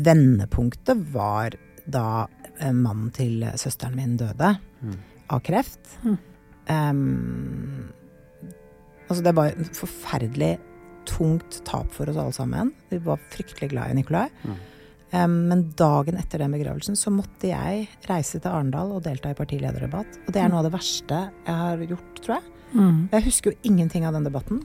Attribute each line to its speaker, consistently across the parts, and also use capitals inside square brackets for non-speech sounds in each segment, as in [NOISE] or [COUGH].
Speaker 1: Vendepunktet var da eh, mannen til søsteren min døde
Speaker 2: Mm.
Speaker 1: av kreft.
Speaker 3: Mm.
Speaker 1: Um, altså det var et forferdelig tungt tap for oss alle sammen. Vi var fryktelig glad i Nikolai.
Speaker 2: Mm.
Speaker 1: Um, men dagen etter den begravelsen så måtte jeg reise til Arendal og delta i partilederdebatt. Og det er noe av det verste jeg har gjort, tror jeg.
Speaker 3: Mm.
Speaker 1: Jeg husker jo ingenting av den debatten.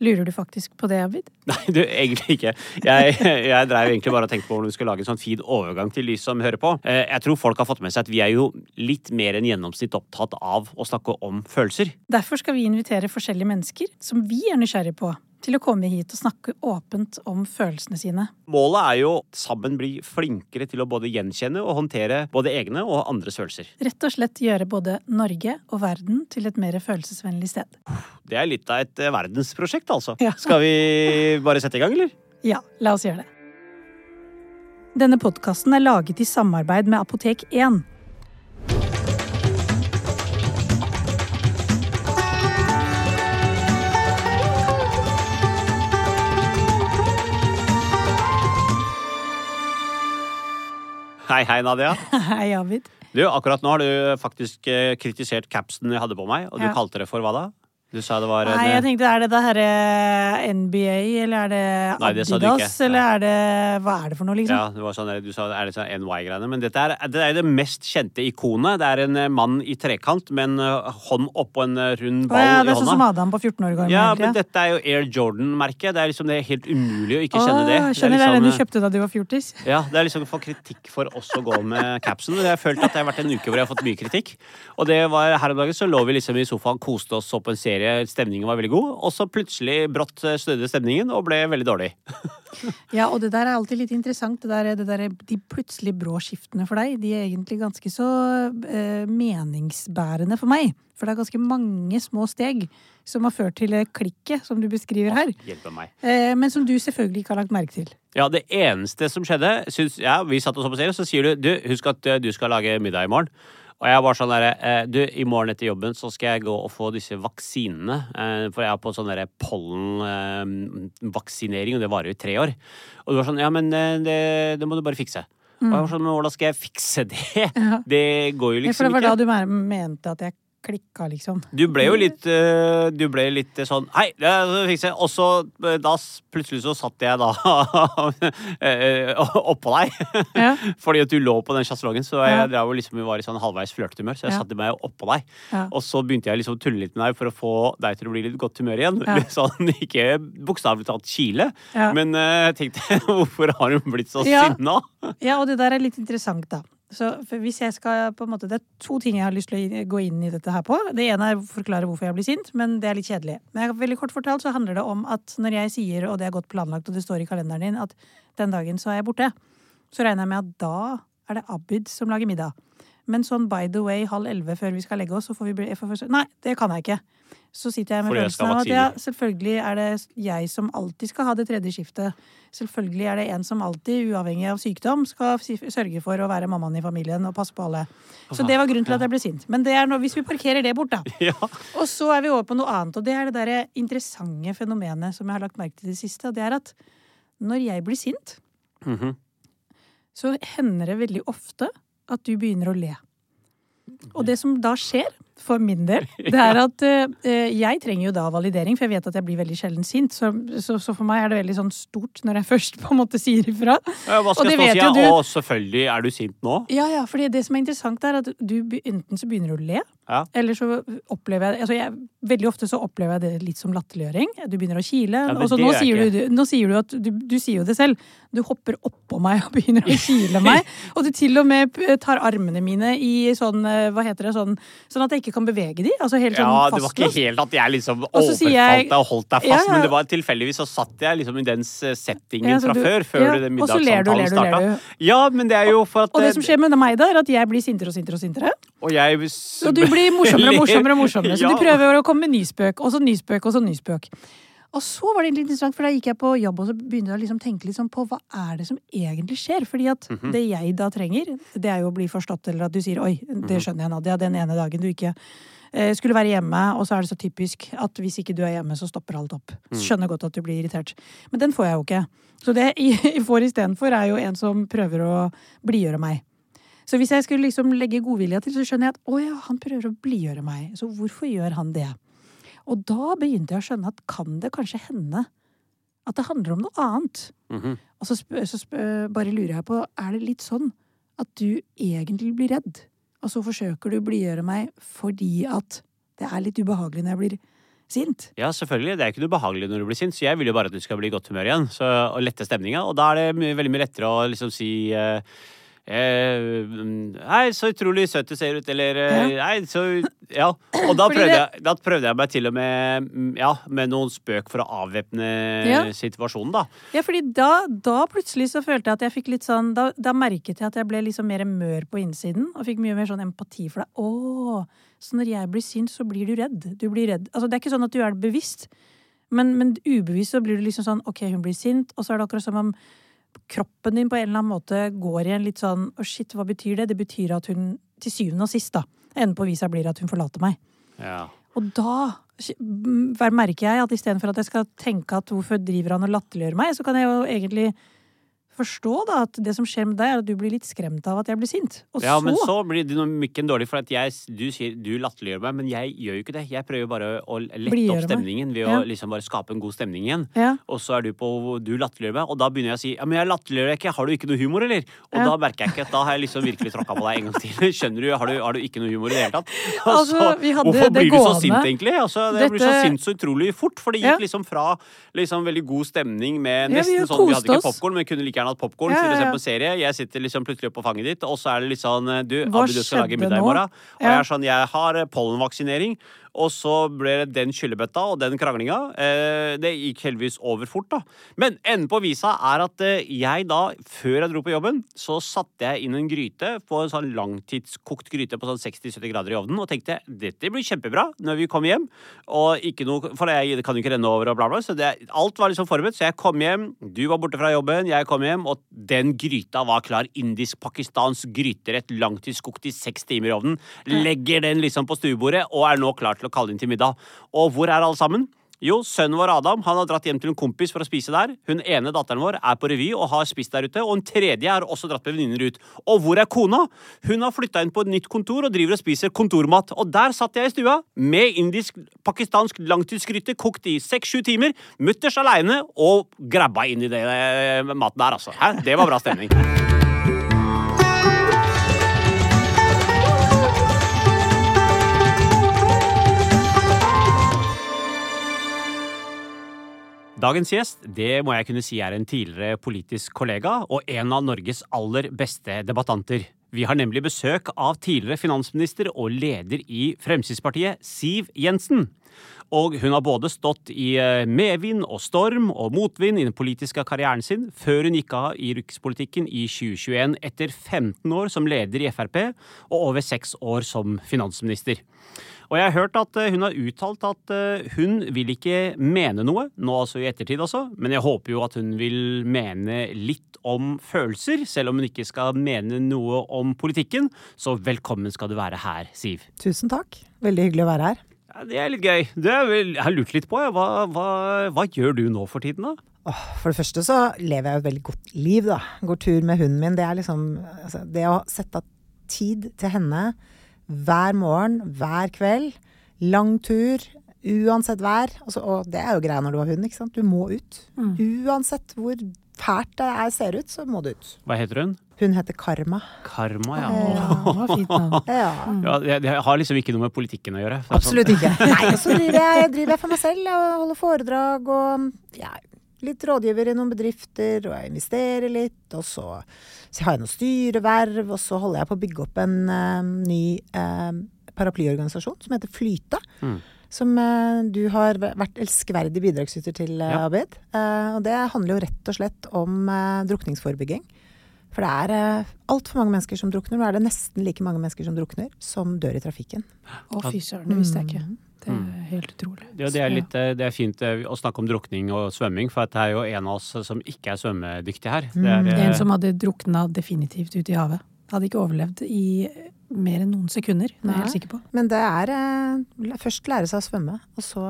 Speaker 3: Lurer du faktisk på det, Abid? [LAUGHS]
Speaker 2: Nei, du, egentlig ikke. Jeg, jeg dreiv egentlig bare og tenkte på om vi skulle lage en sånn fin overgang til de som hører på. Eh, Jeg tror folk har fått med seg at vi er jo litt mer enn gjennomsnitt opptatt av å snakke om følelser.
Speaker 3: Derfor skal vi invitere forskjellige mennesker som vi er nysgjerrige på, til å komme hit og snakke åpent om følelsene sine.
Speaker 2: Målet er jo sammen bli flinkere til å både gjenkjenne og håndtere både egne og andres følelser.
Speaker 3: Rett og slett gjøre både Norge og verden til et mer følelsesvennlig sted.
Speaker 2: Det er litt av et eh, verdensprosjekt, altså.
Speaker 3: Ja.
Speaker 2: Skal vi bare sette i gang, eller?
Speaker 3: Ja, la oss gjøre det. Denne podkasten er laget i samarbeid med Apotek 1.
Speaker 2: Hei, hei, Nadia. [LAUGHS]
Speaker 3: Hei, Abid.
Speaker 2: Du, akkurat nå har du faktisk eh, kritisert capsen jeg hadde på meg, og du
Speaker 3: Ja.
Speaker 2: kalte det for hva da? Du sa det var en,
Speaker 3: Nei, jeg
Speaker 2: eh,
Speaker 3: tenkte, Er det det herre NBA, eller er det
Speaker 2: Nei, det
Speaker 3: Adidas? eller er det Hva er det for noe, liksom?
Speaker 2: Ja, det var sånn, du sa er det sånn NY-greiene. Men dette er, det er det mest kjente ikonet. Det er en eh, mann i trekant med en eh, hånd oppå en eh, rund ball
Speaker 3: ja,
Speaker 2: i
Speaker 3: det er sånn som. Adam på 14 år gammel.
Speaker 2: Ja, men dette er jo Air Jordan-merket. Det er liksom det er helt umulig å ikke kjenne
Speaker 3: Å,
Speaker 2: det.
Speaker 3: Skjønner, det er
Speaker 2: liksom,
Speaker 3: den du
Speaker 2: eh,
Speaker 3: kjøpte da du var fjortis?
Speaker 2: Ja, det er liksom å få kritikk for oss å gå med capsen. Jeg har følt at det har vært en uke hvor jeg har fått mye kritikk. Og det var her om dagen så lå vi liksom i sofaen, koste oss, så på en serie, stemningen var veldig god. Og så plutselig brått eh, snudde stemningen og ble veldig dårlig. [LAUGHS]
Speaker 3: Ja, og det der er alltid litt interessant. Det der, det der, de plutselig brå skiftene for deg, de er egentlig ganske så eh, meningsbærende for meg. For det er ganske mange små steg som har ført til klikket som du beskriver her.
Speaker 2: Hjelper meg.
Speaker 3: Eh, men som du selvfølgelig ikke har lagt merke til.
Speaker 2: Ja, det eneste som skjedde syns, ja, Vi satt og opp og serien, så sier du du, husk at eh, du skal lage middag i morgen. Og jeg var sånn derre eh, Du, i morgen etter jobben så skal jeg gå og få disse vaksinene. Eh, for jeg er på sånn derre pollenvaksinering, og det varer jo i tre år. Og du var sånn Ja, men eh, det, det må du bare fikse. Og jeg var sånn, men hvordan skal jeg fikse det?
Speaker 3: Ja.
Speaker 2: Det går jo
Speaker 3: Ja,
Speaker 2: ikke.
Speaker 3: for det var
Speaker 2: ikke.
Speaker 3: da du mente at jeg klikka, liksom.
Speaker 2: Du ble jo litt eh, Du ble litt eh, sånn Hei, det fikser jeg. Og så eh, da plutselig så satt jeg da [LAUGHS] oppå deg.
Speaker 3: Ja. [LAUGHS]
Speaker 2: Fordi at du lå på den sjaselongen, så jeg drev liksom, var i sånn halvveis flørtehumør. Så jeg
Speaker 3: Ja.
Speaker 2: satte meg oppå deg.
Speaker 3: Ja.
Speaker 2: Og så begynte jeg liksom å tulle litt med deg for å få deg til å bli litt godt humør igjen.
Speaker 3: Ja. [LAUGHS]
Speaker 2: Sånn, ikke bokstavelig talt kile, men jeg tenkte hvorfor har hun blitt så sinna?
Speaker 3: Ja, og det der er litt interessant, da. Så hvis jeg skal på en måte, Det er to ting jeg har lyst til å gå inn i dette her på. Det ene er å forklare hvorfor jeg blir sint, men det er litt kjedelig. Men veldig kort fortalt så handler det om at når jeg sier, og det er godt planlagt, og det står i kalenderen din, at den dagen så er jeg borte, så regner jeg med at da er det Abid som lager middag. Men sånn by the way halv elleve før vi skal legge oss, så får vi bli får Nei, det kan jeg ikke. Så sitter jeg med følelsen av at ja, selvfølgelig er det jeg som alltid skal ha det tredje skiftet. Selvfølgelig er det en som alltid, uavhengig av sykdom, skal sørge for å være mammaen i familien og passe på alle. Så det var grunnen til at jeg ble sint. Men det er noe, hvis vi parkerer det bort, da. [LAUGHS]
Speaker 2: Ja.
Speaker 3: Og så er vi over på noe annet, og det er det derre interessante fenomenet som jeg har lagt merke til i det siste, og det er at når jeg blir sint,
Speaker 2: Mhm.
Speaker 3: så hender det veldig ofte at du begynner å le. Og det som da skjer, for min del, [LAUGHS] det er at uh, jeg trenger jo da validering, for jeg vet at jeg blir veldig sjelden sint. Så, så, så for meg er det veldig sånn stort når jeg [LAUGHS] først på en måte sier ifra.
Speaker 2: Ja, Hva
Speaker 3: Og det vet jo du.
Speaker 2: Å, selvfølgelig er du sint nå.
Speaker 3: Ja, ja, for det som er interessant er at du enten så begynner å le,
Speaker 2: Ja.
Speaker 3: Eller så opplever jeg, altså jeg Veldig ofte så opplever jeg det litt som latterliggjøring. Du begynner å kile.
Speaker 2: Ja,
Speaker 3: og så nå, sier du, nå sier du at du, du sier jo det selv. Du hopper oppå meg og [LAUGHS] begynner å kile meg. Og du til og med tar armene mine i sånn eh, Hva heter det? Sånn, sånn at jeg ikke kan bevege de. Altså helt sånn
Speaker 2: Ja, det var ikke helt at jeg liksom overfalt deg og holdt deg fast,
Speaker 3: Ja,
Speaker 2: men det var tilfeldigvis så satt jeg liksom i den settingen fra
Speaker 3: du-
Speaker 2: før, før
Speaker 3: ja,
Speaker 2: den
Speaker 3: så
Speaker 2: middagssamtalen starta. Ja, men det er jo for at
Speaker 3: Og det som skjer med meg da, er at jeg blir sintere og sintere og sintere.
Speaker 2: Og jeg
Speaker 3: Og du blir morsommere og morsommere. og morsommere Så
Speaker 2: Ja.
Speaker 3: du prøver å komme med ny spøk, og så ny spøk, og så ny spøk. Og så var det litt interessant, for da gikk jeg på jobb og så begynte jeg å liksom tenke sånn på hva er det som egentlig skjer. Fordi at
Speaker 2: Mhm.
Speaker 3: det jeg da trenger, det er jo å bli forstått, eller at du sier oi,
Speaker 2: Mhm.
Speaker 3: det skjønner jeg, Nadia, den ene dagen du ikke eh, skulle være hjemme, og så er det så typisk at hvis ikke du er hjemme, så stopper alt opp.
Speaker 2: Mm.
Speaker 3: Skjønner godt at du blir irritert. Men den får jeg jo ikke. Så det jeg [LAUGHS] får istedenfor, er jo en som prøver å blidgjøre meg. Så hvis jeg skulle liksom legge godvilja til, så skjønner jeg at å ja, han prøver å blidgjøre meg. Så hvorfor gjør han det? Og da begynte jeg å skjønne at kan det kanskje hende at det handler om noe annet?
Speaker 2: Mhm.
Speaker 3: Og så, så bare lurer jeg på, er det litt sånn at du egentlig blir redd? Og så forsøker du å blidgjøre meg fordi at det er litt ubehagelig når jeg blir sint?
Speaker 2: Ja, selvfølgelig. Det er ikke noe behagelig når du blir sint, så jeg vil jo bare at du skal bli i godt humør igjen. Så, og lette stemninga. Og da er det mye, veldig mye lettere å liksom si eh, eh, Hei, så utrolig søt du ser ut, eller eh, Hei, så Ja. Og da prøvde, jeg, da prøvde jeg meg til og med mm, Ja, med noen spøk for å avvæpne
Speaker 3: Ja.
Speaker 2: situasjonen, da.
Speaker 3: Ja, fordi da, da plutselig så følte jeg at jeg fikk litt sånn Da, da merket jeg at jeg ble liksom mer mør på innsiden, og fikk mye mer sånn empati for deg. Å, så når jeg blir sint, så blir du redd. Du blir redd. Altså, det er ikke sånn at du er bevisst, men, men ubevisst så blir du liksom sånn ok, hun blir sint, og så er det akkurat som om kroppen din på en eller annen måte går i en litt sånn å shit, hva betyr det? Det betyr at hun til syvende og sist, da, enden på visa blir at hun forlater meg.
Speaker 2: Ja.
Speaker 3: Og da merker jeg at istedenfor at jeg skal tenke at hvorfor driver han og latterliggjør meg, så kan jeg jo egentlig forstå da at det som skjer med deg, er at du blir litt skremt av at jeg blir sint. Og
Speaker 2: Ja,
Speaker 3: så,
Speaker 2: men så blir dynamikken dårlig, for at jeg, du du latterliggjør meg, men jeg gjør jo ikke det. Jeg prøver bare å lette opp stemningen ved
Speaker 3: Ja.
Speaker 2: å liksom bare skape en god stemning igjen.
Speaker 3: ja,
Speaker 2: Og så er du på du latterliggjør meg, og da begynner jeg å si ja, men jeg latterliggjør deg ikke, har du ikke noe humor, eller? Og
Speaker 3: Ja.
Speaker 2: da merker jeg ikke at da har jeg liksom virkelig tråkka på deg en gang til. [LAUGHS] Skjønner du, har du, har du ikke noe humor i det hele tatt? [LAUGHS]
Speaker 3: Altså, hadde
Speaker 2: hvorfor
Speaker 3: det
Speaker 2: blir du så sint, egentlig? Altså, det blir så sint så utrolig fort, for det gikk liksom fra liksom veldig god stemning med nesten sånn Vi hadde ikke popkorn, men kunne like gjerne hatt popkorn.
Speaker 3: Ja, ja,
Speaker 2: se
Speaker 3: ja.
Speaker 2: på serie. Jeg sitter liksom plutselig på fanget ditt, og så er det litt sånn Du,
Speaker 3: Hva
Speaker 2: Abu, du skal lage middag i morgen. Og jeg er sånn, jeg har eh, pollenvaksinering. Og så ble det den skyllebøtta og den kranglinga. Eh, det gikk heldigvis over fort, da. Men enden på visa er at eh, jeg da, før jeg dro på jobben, så satte jeg inn en gryte på en sånn langtidskokt gryte på sånn 60-70 grader i ovnen og tenkte dette blir kjempebra når vi kommer hjem. Og ikke noe, For jeg kan jo ikke renne over og bla, bla. Så det, alt var liksom forberedt. Så jeg kom hjem, du var borte fra jobben, jeg kom hjem, og den gryta var klar. Indisk-pakistansk gryterett langtidskokt i seks timer i ovnen. Legger den liksom på stuebordet og er nå klar til å kalle inn til middag. Og hvor er alle sammen? Jo, sønnen vår Adam han har dratt hjem til en kompis for å spise der. Hun ene datteren vår er på revy og har spist der ute. Og en tredje har også dratt med venninner ut. Og hvor er kona? Hun har flytta inn på et nytt kontor og driver og spiser kontormat. Og der satt jeg i stua med indisk-pakistansk langtidsgryte kokt i seks-sju timer. Mutters aleine og grabba inn i det eh, maten der, altså. Hæ? Det var bra stemning. Dagens gjest det må jeg kunne si er en tidligere politisk kollega og en av Norges aller beste debattanter. Vi har nemlig besøk av tidligere finansminister og leder i Fremskrittspartiet, Siv Jensen. Og hun har både stått i eh, medvind og storm og motvind i den politiske karrieren sin, før hun gikk av i rikspolitikken i 2021 etter 15 år som leder i Frp og over seks år som finansminister. Og jeg har hørt at eh, hun har uttalt at eh, hun vil ikke mene noe, nå altså i ettertid også, men jeg håper jo at hun vil mene litt om følelser, selv om hun ikke skal mene noe om politikken. Så velkommen skal du være her, Siv.
Speaker 1: Tusen takk. Veldig hyggelig å være her.
Speaker 2: Ja, det er litt gøy. Det er vel, jeg har lurt litt på, jeg. Hva, hva, hva gjør du nå for tiden, da?
Speaker 1: For det første så lever jeg et veldig godt liv, da. Går tur med hunden min. Det er liksom altså, Det å sette av tid til henne hver morgen, hver kveld. Lang tur. Uansett vær. Altså, og det er jo greia når du har hund, ikke sant. Du må ut. Uansett hvor fælt det er, ser ut, så må du ut.
Speaker 2: Hva heter hun?
Speaker 1: Hun heter Karma.
Speaker 2: Karma, ja.
Speaker 1: Ja.
Speaker 3: Fint navn. [LAUGHS]
Speaker 1: Ja.
Speaker 2: ja det, det har liksom ikke noe med politikken å gjøre. Absolutt sånn-
Speaker 1: ikke. Nei, så driver jeg, driver jeg for meg selv og holder foredrag og ja, litt rådgiver i noen bedrifter, og jeg investerer litt, og så, så har jeg noen styreverv, og så holder jeg på å bygge opp en uh, ny uh, paraplyorganisasjon som heter Flyte.
Speaker 2: Mm.
Speaker 1: Som uh, du har vært elskverdig bidragsyter til,
Speaker 2: Ja.
Speaker 1: Abid. Eh, og det handler jo rett og slett om drukningsforebygging. For det er eh, altfor mange mennesker som drukner. Nå er det nesten like mange mennesker som drukner, som dør i trafikken.
Speaker 3: Å, fy søren, det visste jeg ikke.
Speaker 1: Mm.
Speaker 3: Det er helt utrolig.
Speaker 2: Ja, det, er litt, eh, det er fint eh, å snakke om drukning og svømming, for det er jo en av oss som ikke er svømmedyktig her. Det er, eh,
Speaker 3: En som hadde drukna definitivt ute i havet. Hadde ikke overlevd i mer enn noen sekunder, det er jeg helt sikker på.
Speaker 1: Men det er først lære seg å svømme, og så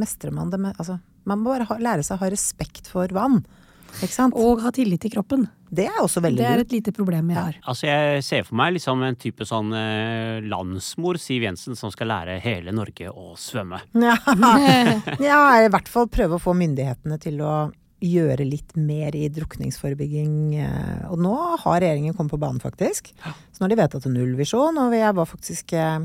Speaker 1: mestrer man det med Altså, man må bare lære seg å ha respekt for vann. Ikke sant?
Speaker 3: Og ha tillit til kroppen.
Speaker 1: det er også veldig
Speaker 3: Det er et lite problem jeg har.
Speaker 2: Altså Jeg ser for meg liksom en type sånn eh, landsmor Siv Jensen som skal lære hele Norge å svømme. [LAUGHS]
Speaker 1: Ja. ja, i hvert fall prøve å få myndighetene til å gjøre litt mer i drukningsforebygging. eh, Og nå har regjeringen kommet på banen, faktisk. Så nå har de vedtatt en nullvisjon, og jeg var faktisk eh,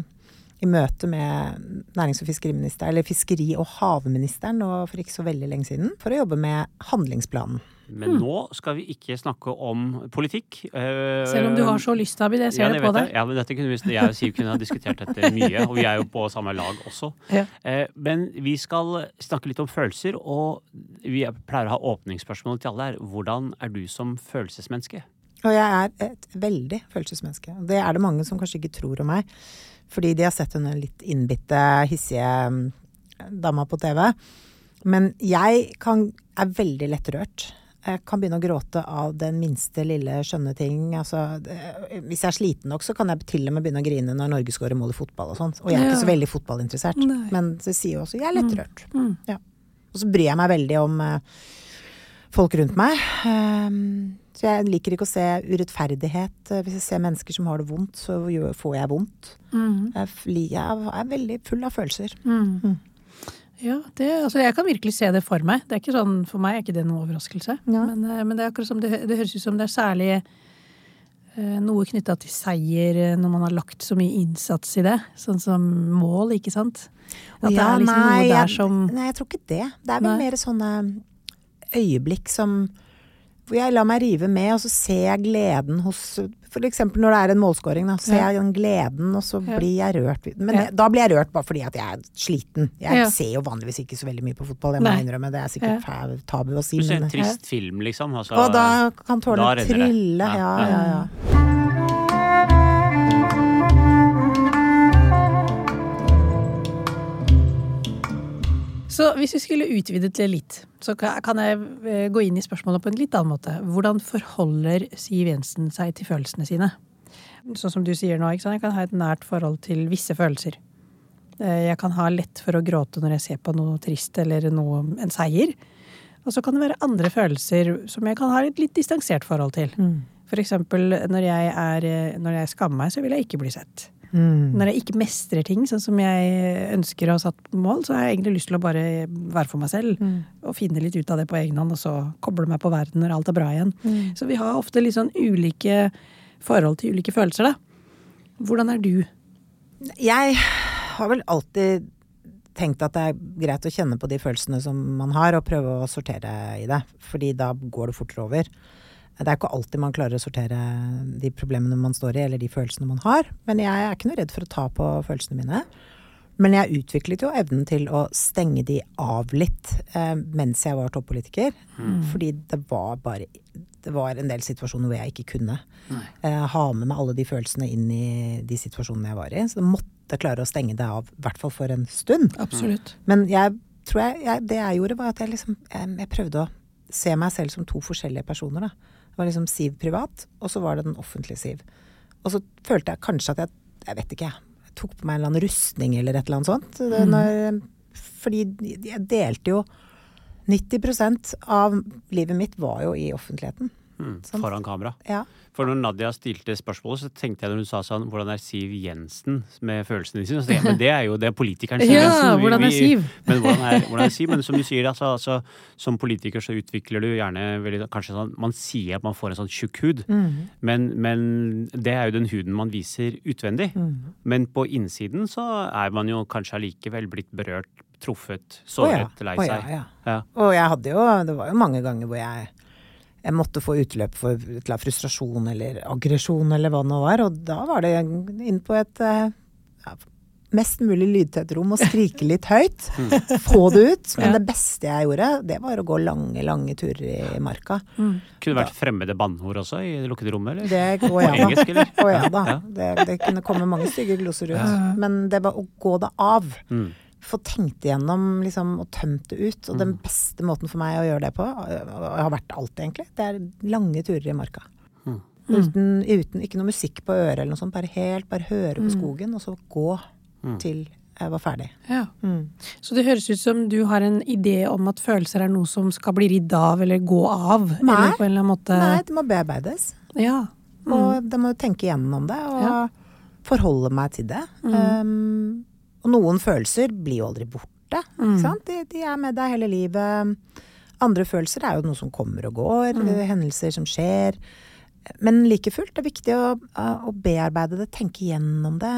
Speaker 1: i møte med nærings- og fiskeriministeren, eller fiskeri- og havministeren nå for ikke så veldig lenge siden, for å jobbe med handlingsplanen.
Speaker 2: Men nå skal vi ikke snakke om politikk. eh,
Speaker 3: Selv om du har så lyst, Abid. Jeg ser
Speaker 2: ja,
Speaker 3: det på deg.
Speaker 2: Ja, men dette kunne vi, jeg og Siv kunne ha diskutert dette mye, og vi er jo på samme lag også.
Speaker 3: Ja.
Speaker 2: Eh, Men vi skal snakke litt om følelser, og vi pleier å ha åpningsspørsmål til alle her. Hvordan er du som følelsesmenneske?
Speaker 1: Og jeg er et veldig følelsesmenneske. Det er det mange som kanskje ikke tror om meg. Fordi de har sett henne litt innbitte, hissige mm, dama på TV. Men jeg kan, er veldig lettrørt. Jeg kan begynne å gråte av den minste lille skjønne ting. Altså, det, hvis jeg er sliten nok, så kan jeg til og med begynne å grine når Norge skårer mål i fotball og sånt. Og jeg er ikke så veldig fotballinteressert.
Speaker 3: Nei.
Speaker 1: Men det sier jo også jeg er lettrørt.
Speaker 3: Mm.
Speaker 1: Ja. Og så bryr jeg meg veldig om eh, folk rundt meg. Ehm, så jeg liker ikke å se urettferdighet. Eh, Hvis jeg ser mennesker som har det vondt, så får jeg vondt.
Speaker 3: Mm.
Speaker 1: Jeg, er veldig full av følelser.
Speaker 3: Mm. Ja, det, altså jeg kan virkelig se det for meg. Det er ikke sånn, For meg er ikke det noen overraskelse.
Speaker 1: Ja.
Speaker 3: Men, eh, men det er akkurat som det, det høres ut som det er særlig eh, noe knytta til seier når man har lagt så mye innsats i det. Sånn som mål, ikke sant? At det er liksom noe der
Speaker 1: jeg,
Speaker 3: som
Speaker 1: nei, jeg tror ikke det. Det er vel
Speaker 3: Nei.
Speaker 1: mer sånne øyeblikk som hvor jeg lar meg rive med, og så ser jeg gleden hos For eksempel når det er en målscoring, da. Så ser
Speaker 3: Ja.
Speaker 1: jeg den gleden, og så
Speaker 3: Ja.
Speaker 1: blir jeg rørt. Men
Speaker 3: Ja.
Speaker 1: det, da blir jeg rørt bare fordi at jeg er sliten. Jeg
Speaker 3: Ja.
Speaker 1: ser jo vanligvis ikke så veldig mye på fotball, det må
Speaker 3: Nei.
Speaker 1: jeg innrømme. Det er sikkert
Speaker 3: Ja.
Speaker 1: tabu å si.
Speaker 2: Du ser
Speaker 1: Men,
Speaker 2: en trist film, liksom. Altså,
Speaker 1: og da kan
Speaker 2: Da
Speaker 1: tårene trille.
Speaker 2: Ja.
Speaker 1: Ja, ja, ja.
Speaker 3: Så hvis vi skulle utvidet det litt, så kan jeg eh, gå inn i spørsmålet på en litt annen måte. Hvordan forholder Siv Jensen seg til følelsene sine? Sånn som du sier nå, ikke sant? jeg kan ha et nært forhold til visse følelser. Eh, Jeg kan ha lett for å gråte når jeg ser på noe trist eller noe, en seier. Og så kan det være andre følelser som jeg kan ha et litt distansert forhold til. For eksempel når jeg, er, når jeg skammer meg, så vil jeg ikke bli sett.
Speaker 1: Mm.
Speaker 3: Når jeg ikke mestrer ting sånn som jeg ønsker å ha satt mål, så har jeg egentlig lyst til å bare være for meg selv. Og finne litt ut av det på egen hånd, og så koble meg på verden når alt er bra igjen. Så vi har ofte litt sånn ulike forhold til ulike følelser, da. Hvordan er du?
Speaker 1: Jeg har vel alltid tenkt at det er greit å kjenne på de følelsene som man har, og prøve å sortere i det. Fordi da går det fortere over. Det er ikke alltid man klarer å sortere de problemene man står i, eller de følelsene man har. Men jeg er ikke noe redd for å ta på følelsene mine. Men jeg utviklet jo evnen til å stenge de av litt eh, mens jeg var toppolitiker. Fordi det var bare Det var en del situasjoner hvor jeg ikke kunne eh, ha med meg alle de følelsene inn i de situasjonene jeg var i. Så jeg måtte klare å stenge det av, i hvert fall for en stund.
Speaker 3: Absolutt.
Speaker 1: Men jeg tror jeg, jeg, det jeg gjorde, var at jeg liksom jeg, jeg prøvde å se meg selv som to forskjellige personer. Da. Det var liksom Siv privat, og så var det den offentlige Siv. Og så følte jeg kanskje at jeg Jeg vet ikke, jeg tok på meg en eller annen rustning eller et eller annet sånt. Det, når, fordi jeg delte jo 90% av livet mitt var jo i offentligheten.
Speaker 2: Mm,
Speaker 1: Sånn.
Speaker 2: foran kamera.
Speaker 1: Ja.
Speaker 2: For når Nadia stilte spørsmålet, så tenkte jeg når hun sa sånn Hvordan er Siv Jensen med følelsene sine? Så jeg, men det er jo det er politikeren Siv
Speaker 3: Ja, hvordan er Siv?
Speaker 2: Men hvordan er, hvordan er Siv? Men som du sier, altså, altså, som politiker så utvikler du gjerne veldig Kanskje sånn Man sier at man får en sånn tjukk hud,
Speaker 1: Mm.
Speaker 2: men, men det er jo den huden man viser utvendig.
Speaker 1: Mm.
Speaker 2: Men på innsiden så er man jo kanskje allikevel blitt berørt, truffet,
Speaker 1: Å ja.
Speaker 2: såret, lei seg.
Speaker 1: ja, ja.
Speaker 2: Ja.
Speaker 1: Og jeg hadde jo Det var jo mange ganger hvor jeg jeg måtte få utløp for frustrasjon eller aggresjon eller hva det nå var. Og da var det inn på et eh, ja, mest mulig lydtett rom og skrike litt høyt. [LAUGHS] Få det ut. Men det beste jeg gjorde, det var å gå lange, lange turer i marka.
Speaker 3: Mm.
Speaker 2: Kunne det vært fremmede bannord også i det lukkede rommet, eller?
Speaker 1: Det går da.
Speaker 2: engelsk, eller?
Speaker 1: Å ja da. Det, det kunne komme mange stygge gloser ut. Men det var å gå det av.
Speaker 2: Mm.
Speaker 1: Få tenkt igjennom liksom, og tømt det ut. Og den
Speaker 2: Mm.
Speaker 1: beste måten for meg å gjøre det på, og jeg har vært alltid egentlig, det er lange turer i marka.
Speaker 2: Mm.
Speaker 1: Uten, uten ikke noe musikk på øret eller noe sånt. Bare helt, bare høre på skogen, og så gå
Speaker 2: Mm.
Speaker 1: til jeg var ferdig.
Speaker 3: Ja.
Speaker 1: Mm.
Speaker 3: Så det høres ut som du har en idé om at følelser er noe som skal bli ridd av eller gå av?
Speaker 1: Nei.
Speaker 3: Eller på en eller annen måte
Speaker 1: Nei, det må bearbeides.
Speaker 3: Ja.
Speaker 1: Og jeg må tenke igjennom det, og
Speaker 3: Ja.
Speaker 1: forholde meg til det. Um, og noen følelser blir jo aldri borte. Mm. sant? De, de er med deg hele livet. Andre følelser er jo noe som kommer og går, hendelser som skjer. Men like fullt, det er viktig å, å bearbeide det, tenke gjennom det.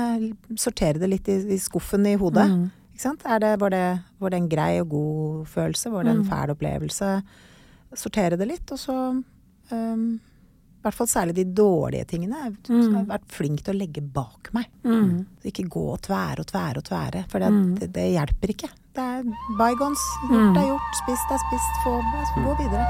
Speaker 1: Sortere det litt i, i skuffen i hodet. Er det, var, det, var det en grei og god følelse? Var det en fæl opplevelse? Sortere det litt, og så um, I hvert fall særlig de dårlige tingene. Mm. jeg har vært flink til å legge bak meg.
Speaker 3: Mm.
Speaker 1: Så ikke gå og tvære og tvære og tvære, for det, det, det hjelper ikke. Det er bygons. Gjort er gjort, spist er spist. Få, gå videre.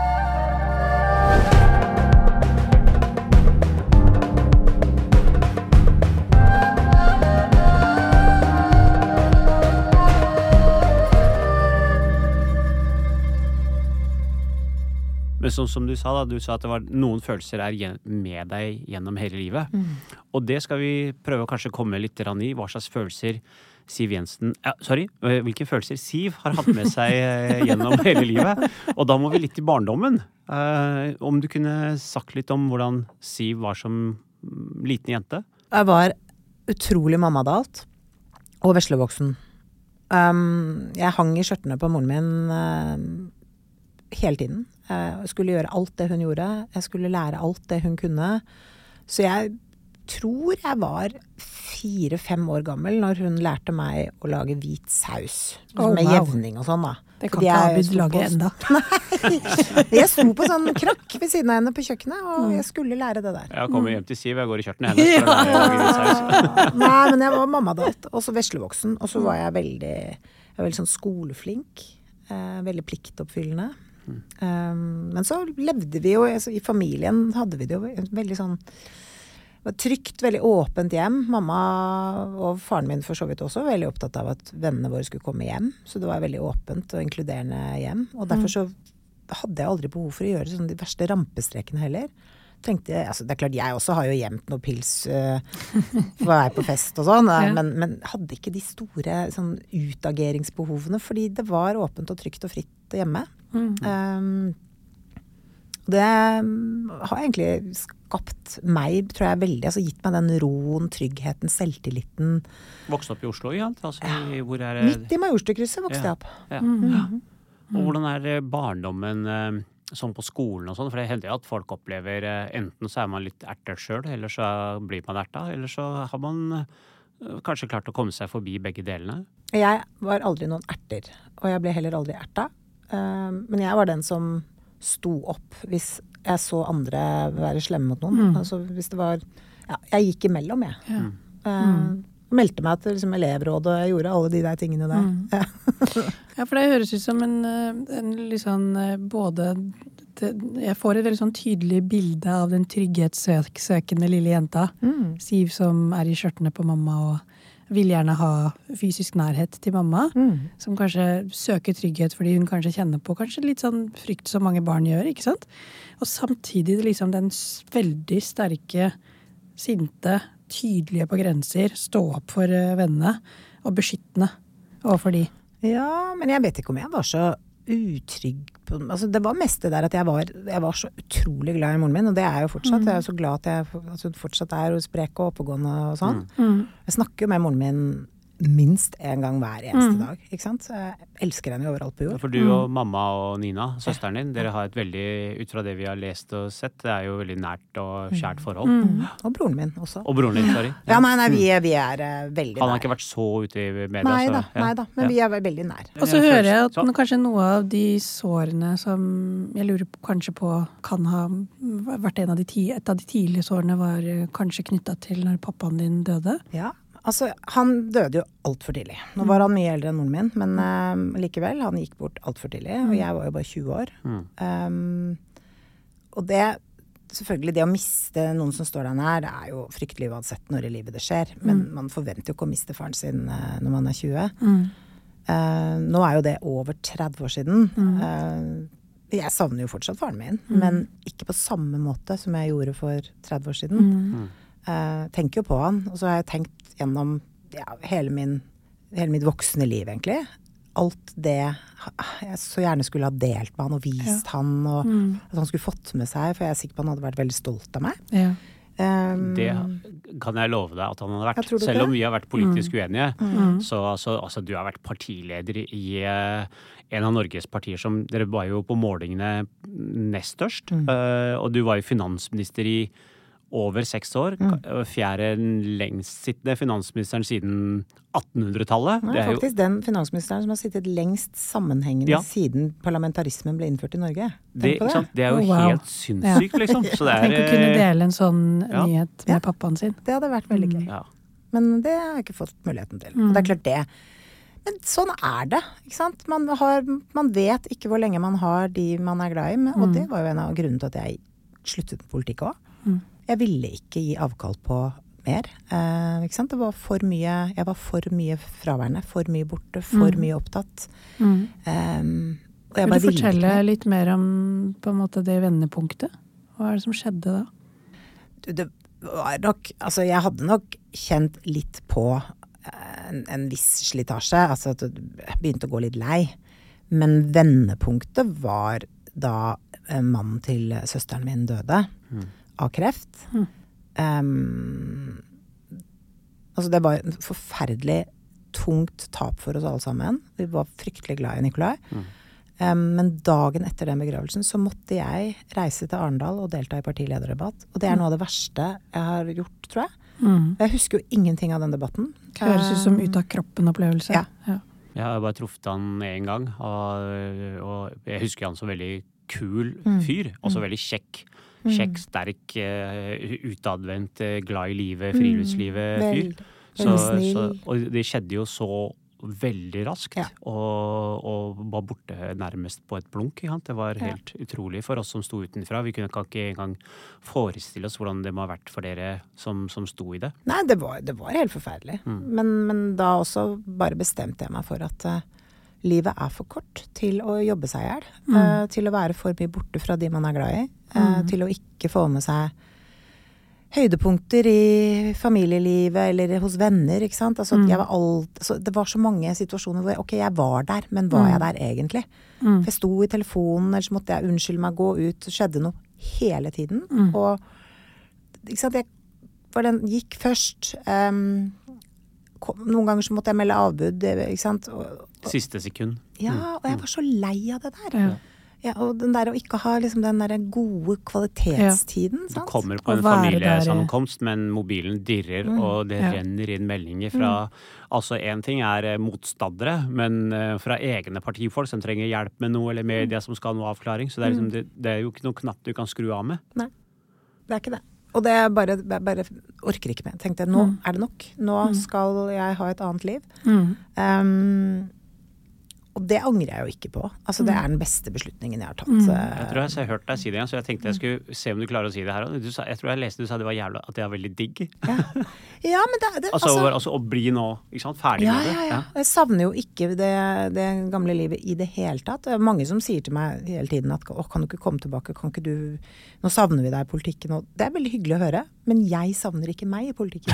Speaker 2: Sånn som du sa, da, du sa at det var noen følelser er med deg gjennom hele livet. Og det skal vi prøve å kanskje komme litt i. Hva slags følelser Siv Jensen ja, Sorry, eh, hvilke følelser Siv har hatt med seg eh, gjennom [LAUGHS] hele livet. Og da må vi litt til barndommen. Eh, om du kunne sagt litt om hvordan Siv var som mm, liten jente?
Speaker 1: Jeg var utrolig mammadalt og veslevoksen. Um, jeg hang i skjørtene på moren min uh, hele tiden. Jeg skulle gjøre alt det hun gjorde. Jeg skulle lære alt det hun kunne. Så jeg tror jeg var fire-fem år gammel når hun lærte meg å lage hvit saus.
Speaker 3: Oh,
Speaker 1: med
Speaker 3: wow.
Speaker 1: jevning og sånn, da.
Speaker 3: Det kan
Speaker 1: Fordi
Speaker 3: ikke
Speaker 1: jeg
Speaker 3: Abid lage ennå.
Speaker 1: Jeg sto på sånn krakk ved siden av henne på kjøkkenet, og jeg skulle lære det der.
Speaker 2: Jeg kommer hjem til Siv, jeg går i kjørten hennes. saus. [LAUGHS]
Speaker 1: Nei, men jeg var mammadalt, og så veslevoksen. Og så var jeg veldig, jeg var veldig sånn skoleflink. Eh, veldig pliktoppfyllende. Um, men så levde vi jo altså, I familien hadde vi det jo veldig sånn trygt, veldig åpent hjem. Mamma og faren min for så vidt også var veldig opptatt av at vennene våre skulle komme hjem. Så det var veldig åpent og inkluderende hjem. Og derfor så hadde jeg aldri behov for å gjøre sånn de verste rampestrekene heller. Tenkte, altså det er klart, jeg også har jo gjemt noe pils uh, for være på fest og sånn,
Speaker 3: Ja.
Speaker 1: men, men hadde ikke de store sånn, utageringsbehovene, fordi det var åpent og trygt og fritt hjemme. Um, det um, har egentlig skapt meg, tror jeg, veldig. Altså gitt meg den roen, tryggheten, selvtilliten.
Speaker 2: Vokste opp i Oslo, ja? Altså, ja. hvor er det
Speaker 1: Midt i Majorstukrysset vokste
Speaker 2: Ja.
Speaker 1: jeg opp.
Speaker 2: Ja. ja. Og hvordan er eh, barndommen eh, sånn på skolen og sånn? For det hender jo at folk opplever eh, enten så er man litt ertet sjøl, eller så blir man erta, eller så har man kanskje klart å komme seg forbi begge delene.
Speaker 1: Jeg var aldri noen erter, og jeg ble heller aldri erta. Um, men jeg var den som sto opp hvis jeg så andre være slemme mot noen. Altså hvis det var Ja, jeg gikk imellom, jeg.
Speaker 3: Ja.
Speaker 1: Mm. Meldte meg til liksom, elevrådet, og jeg gjorde alle de der tingene der. Ja. [LAUGHS]
Speaker 3: Ja, for det høres ut som en, eh, en litt sånn eh, både Jeg får et veldig sånn tydelig bilde av den trygghetssøkende lille jenta.
Speaker 1: Mm.
Speaker 3: Siv som er i skjørtene på mamma og vil gjerne ha fysisk nærhet til mamma.
Speaker 1: Mm.
Speaker 3: Som kanskje søker trygghet fordi hun kanskje kjenner på kanskje litt sånn frykt som mange barn gjør. ikke sant? Og samtidig liksom den veldig sterke, sinte, tydelige på grenser, stå opp for eh, vennene og beskyttende overfor de.
Speaker 1: Ja, men jeg vet ikke om jeg var så utrygg på altså Det var mest det der at jeg var, jeg var så utrolig glad i moren min, og det er jeg jo fortsatt. Jeg er så glad at, jeg, at hun fortsatt er sprek og oppegående og sånn. Jeg snakker jo med moren min minst én gang hver eneste
Speaker 3: Mm.
Speaker 1: dag. Ikke sant? Så jeg elsker henne jo overalt på jord.
Speaker 2: For du og mamma og Nina, søsteren din, dere har et veldig, ut fra det vi har lest og sett, det er jo veldig nært og kjært forhold.
Speaker 3: Mm.
Speaker 1: Og broren min også.
Speaker 2: Og broren din, sorry.
Speaker 1: Ja, nei, nei, vi, er- vi er eh, veldig
Speaker 2: Han har ikke vært så ute i media.
Speaker 1: Nei
Speaker 2: så, ja.
Speaker 1: nei da, men
Speaker 2: Ja.
Speaker 1: vi er veldig nær.
Speaker 3: Og så hører jeg at
Speaker 2: så-
Speaker 3: kanskje noe av de sårene som jeg lurer på- kanskje på kan ha vært en av de et av de tidlige sårene, var eh, kanskje knytta til når pappaen din døde.
Speaker 1: Ja, altså han døde jo altfor tidlig. Nå var han mye eldre enn moren min, men uh, likevel, han gikk bort altfor tidlig. Og jeg var jo bare 20 år. Um, og det Selvfølgelig, det å miste noen som står deg nær, det er jo fryktelig uansett når i livet det skjer. Men man forventer jo ikke å miste faren sin uh, når man er 20. Eh, nå er jo det over 30 år siden. Eh, jeg savner jo fortsatt faren min, men ikke på samme måte som jeg gjorde for 30 år siden. Eh, tenker jo på han, og så har jeg tenkt gjennom ja, hele, min, hele mitt voksne liv, egentlig. Alt det jeg så gjerne skulle ha delt med han og vist han, og at han skulle fått med seg, for jeg er sikker på han hadde vært veldig stolt av meg.
Speaker 3: Ja.
Speaker 1: Um,
Speaker 2: Det kan jeg love deg at han hadde vært. Selv om vi har vært politisk uenige.
Speaker 3: Mm.
Speaker 2: Så altså, altså, du har vært partileder i eh, en av Norges partier som Dere var jo på målingene nest størst.
Speaker 1: Mm.
Speaker 2: eh, og du var jo finansminister i over seks år.
Speaker 1: Mm.
Speaker 2: Fjerde lengstsittende finansministeren siden 1800-tallet. Det
Speaker 1: er
Speaker 2: faktisk jo
Speaker 1: den finansministeren som har sittet lengst sammenhengende
Speaker 2: Ja.
Speaker 1: siden parlamentarismen ble innført i Norge.
Speaker 2: det, sant? det er jo
Speaker 3: Oh, wow.
Speaker 2: helt sinnssykt, liksom. Så det er
Speaker 3: Tenk å kunne
Speaker 2: eh,
Speaker 3: dele en sånn
Speaker 2: ja.
Speaker 3: nyhet med
Speaker 1: Ja.
Speaker 3: pappaen sin.
Speaker 1: Det hadde vært veldig gøy.
Speaker 2: ja.
Speaker 1: Men det har jeg ikke fått muligheten til. Og det er klart det. Men sånn er det. ikke sant? Man, har, man vet ikke hvor lenge man har de man er glad i. Men, og det var jo en av grunnene til at jeg sluttet med politikk òg. Jeg ville ikke gi avkall på mer. Eh, ikke sant? Det var for mye, jeg var for mye fraværende, for mye borte, for mye opptatt.
Speaker 3: Mm.
Speaker 1: Um, og jeg
Speaker 3: Vil du
Speaker 1: ville ikke
Speaker 3: fortelle
Speaker 1: mer.
Speaker 3: litt mer om på en måte det vendepunktet? Hva er det som skjedde da?
Speaker 1: Du, det var nok Altså, jeg hadde nok kjent litt på eh, en, en viss slitasje. Altså at jeg begynte å gå litt lei. Men vendepunktet var da eh, mannen til søsteren min døde av kreft. Um, altså, det var et forferdelig tungt tap for oss alle sammen. Vi var fryktelig glad i Nikolai. Um, men dagen etter den begravelsen så måtte jeg reise til Arendal og delta i partilederdebatt. Og det er noe av det verste jeg har gjort, tror jeg.
Speaker 3: Mm.
Speaker 1: Jeg husker jo ingenting av den debatten.
Speaker 3: Høres ut som ut av kroppen-opplevelse.
Speaker 1: Ja.
Speaker 3: Ja.
Speaker 2: Jeg har bare truffet han én gang, og, og jeg husker han som veldig kul
Speaker 1: Mm.
Speaker 2: fyr. Også veldig kjekk. Kjekk, sterk, eh, utadvendt, eh, glad i livet, friluftslivet fyr. Så, så, og det skjedde jo så veldig raskt,
Speaker 1: Ja.
Speaker 2: og, og var borte nærmest på et blunk. Det var
Speaker 1: Ja.
Speaker 2: helt utrolig for oss som sto utenfra. Vi kunne ikke engang forestille oss hvordan det må ha vært for dere som, som sto i det.
Speaker 1: Nei, det var, det var helt forferdelig. Men, men da også bare bestemte jeg meg for at eh, livet er for kort til å jobbe seg i hjel. eh, til å være for mye borte fra de man er glad i. eh, Til å ikke få med seg høydepunkter i familielivet eller hos venner. ikke sant? Altså, mm. jeg var alt, altså, det var så mange situasjoner hvor jeg, ok, jeg var der, men var jeg der egentlig? For jeg sto i telefonen, eller så måtte jeg unnskylde meg, gå ut. Det skjedde noe hele tiden. Og ikke sant, jeg for den gikk først. Um, kom, noen ganger så måtte jeg melde avbud, ikke sant. Og,
Speaker 2: Siste sekund.
Speaker 1: ja, og jeg var så lei av det der.
Speaker 3: Ja.
Speaker 1: Ja, og den der å ikke ha liksom den der gode kvalitetstiden,
Speaker 2: Du
Speaker 1: sant.
Speaker 2: kommer på en familiesammenkomst, men mobilen dirrer, og det
Speaker 3: Ja.
Speaker 2: renner inn meldinger fra Altså, én ting er eh, motstandere, men eh, fra egne partifolk som trenger hjelp med noe, eller media som skal ha noe avklaring. Så det er, liksom, det, det er jo ikke noen knapp du kan skru av med.
Speaker 1: Nei, det er ikke det. Og det er bare, jeg bare orker ikke mer. Tenkte nå er det nok. Nå skal jeg ha et annet liv.
Speaker 3: Mm.
Speaker 1: Um, og det angrer jeg jo ikke på. Altså, det er den beste beslutningen jeg har tatt.
Speaker 2: Jeg
Speaker 1: eh,
Speaker 2: tror jeg har hørt deg si det igjen, så jeg tenkte jeg skulle se om du klarer å si det her. Du jeg tror jeg leste du sa det var jævla, at det er veldig digg.
Speaker 1: Ja, men det, det
Speaker 2: Altså, altså, å bli nå ikke sant, ferdig
Speaker 1: Ja,
Speaker 2: med det.
Speaker 1: ja, ja. Jeg savner jo ikke det, det gamle livet i det hele tatt. Det er mange som sier til meg hele tiden at å, kan du ikke komme tilbake, kan ikke du Nå savner vi deg i politikken. Og det er veldig hyggelig å høre, men jeg savner ikke meg i politikken.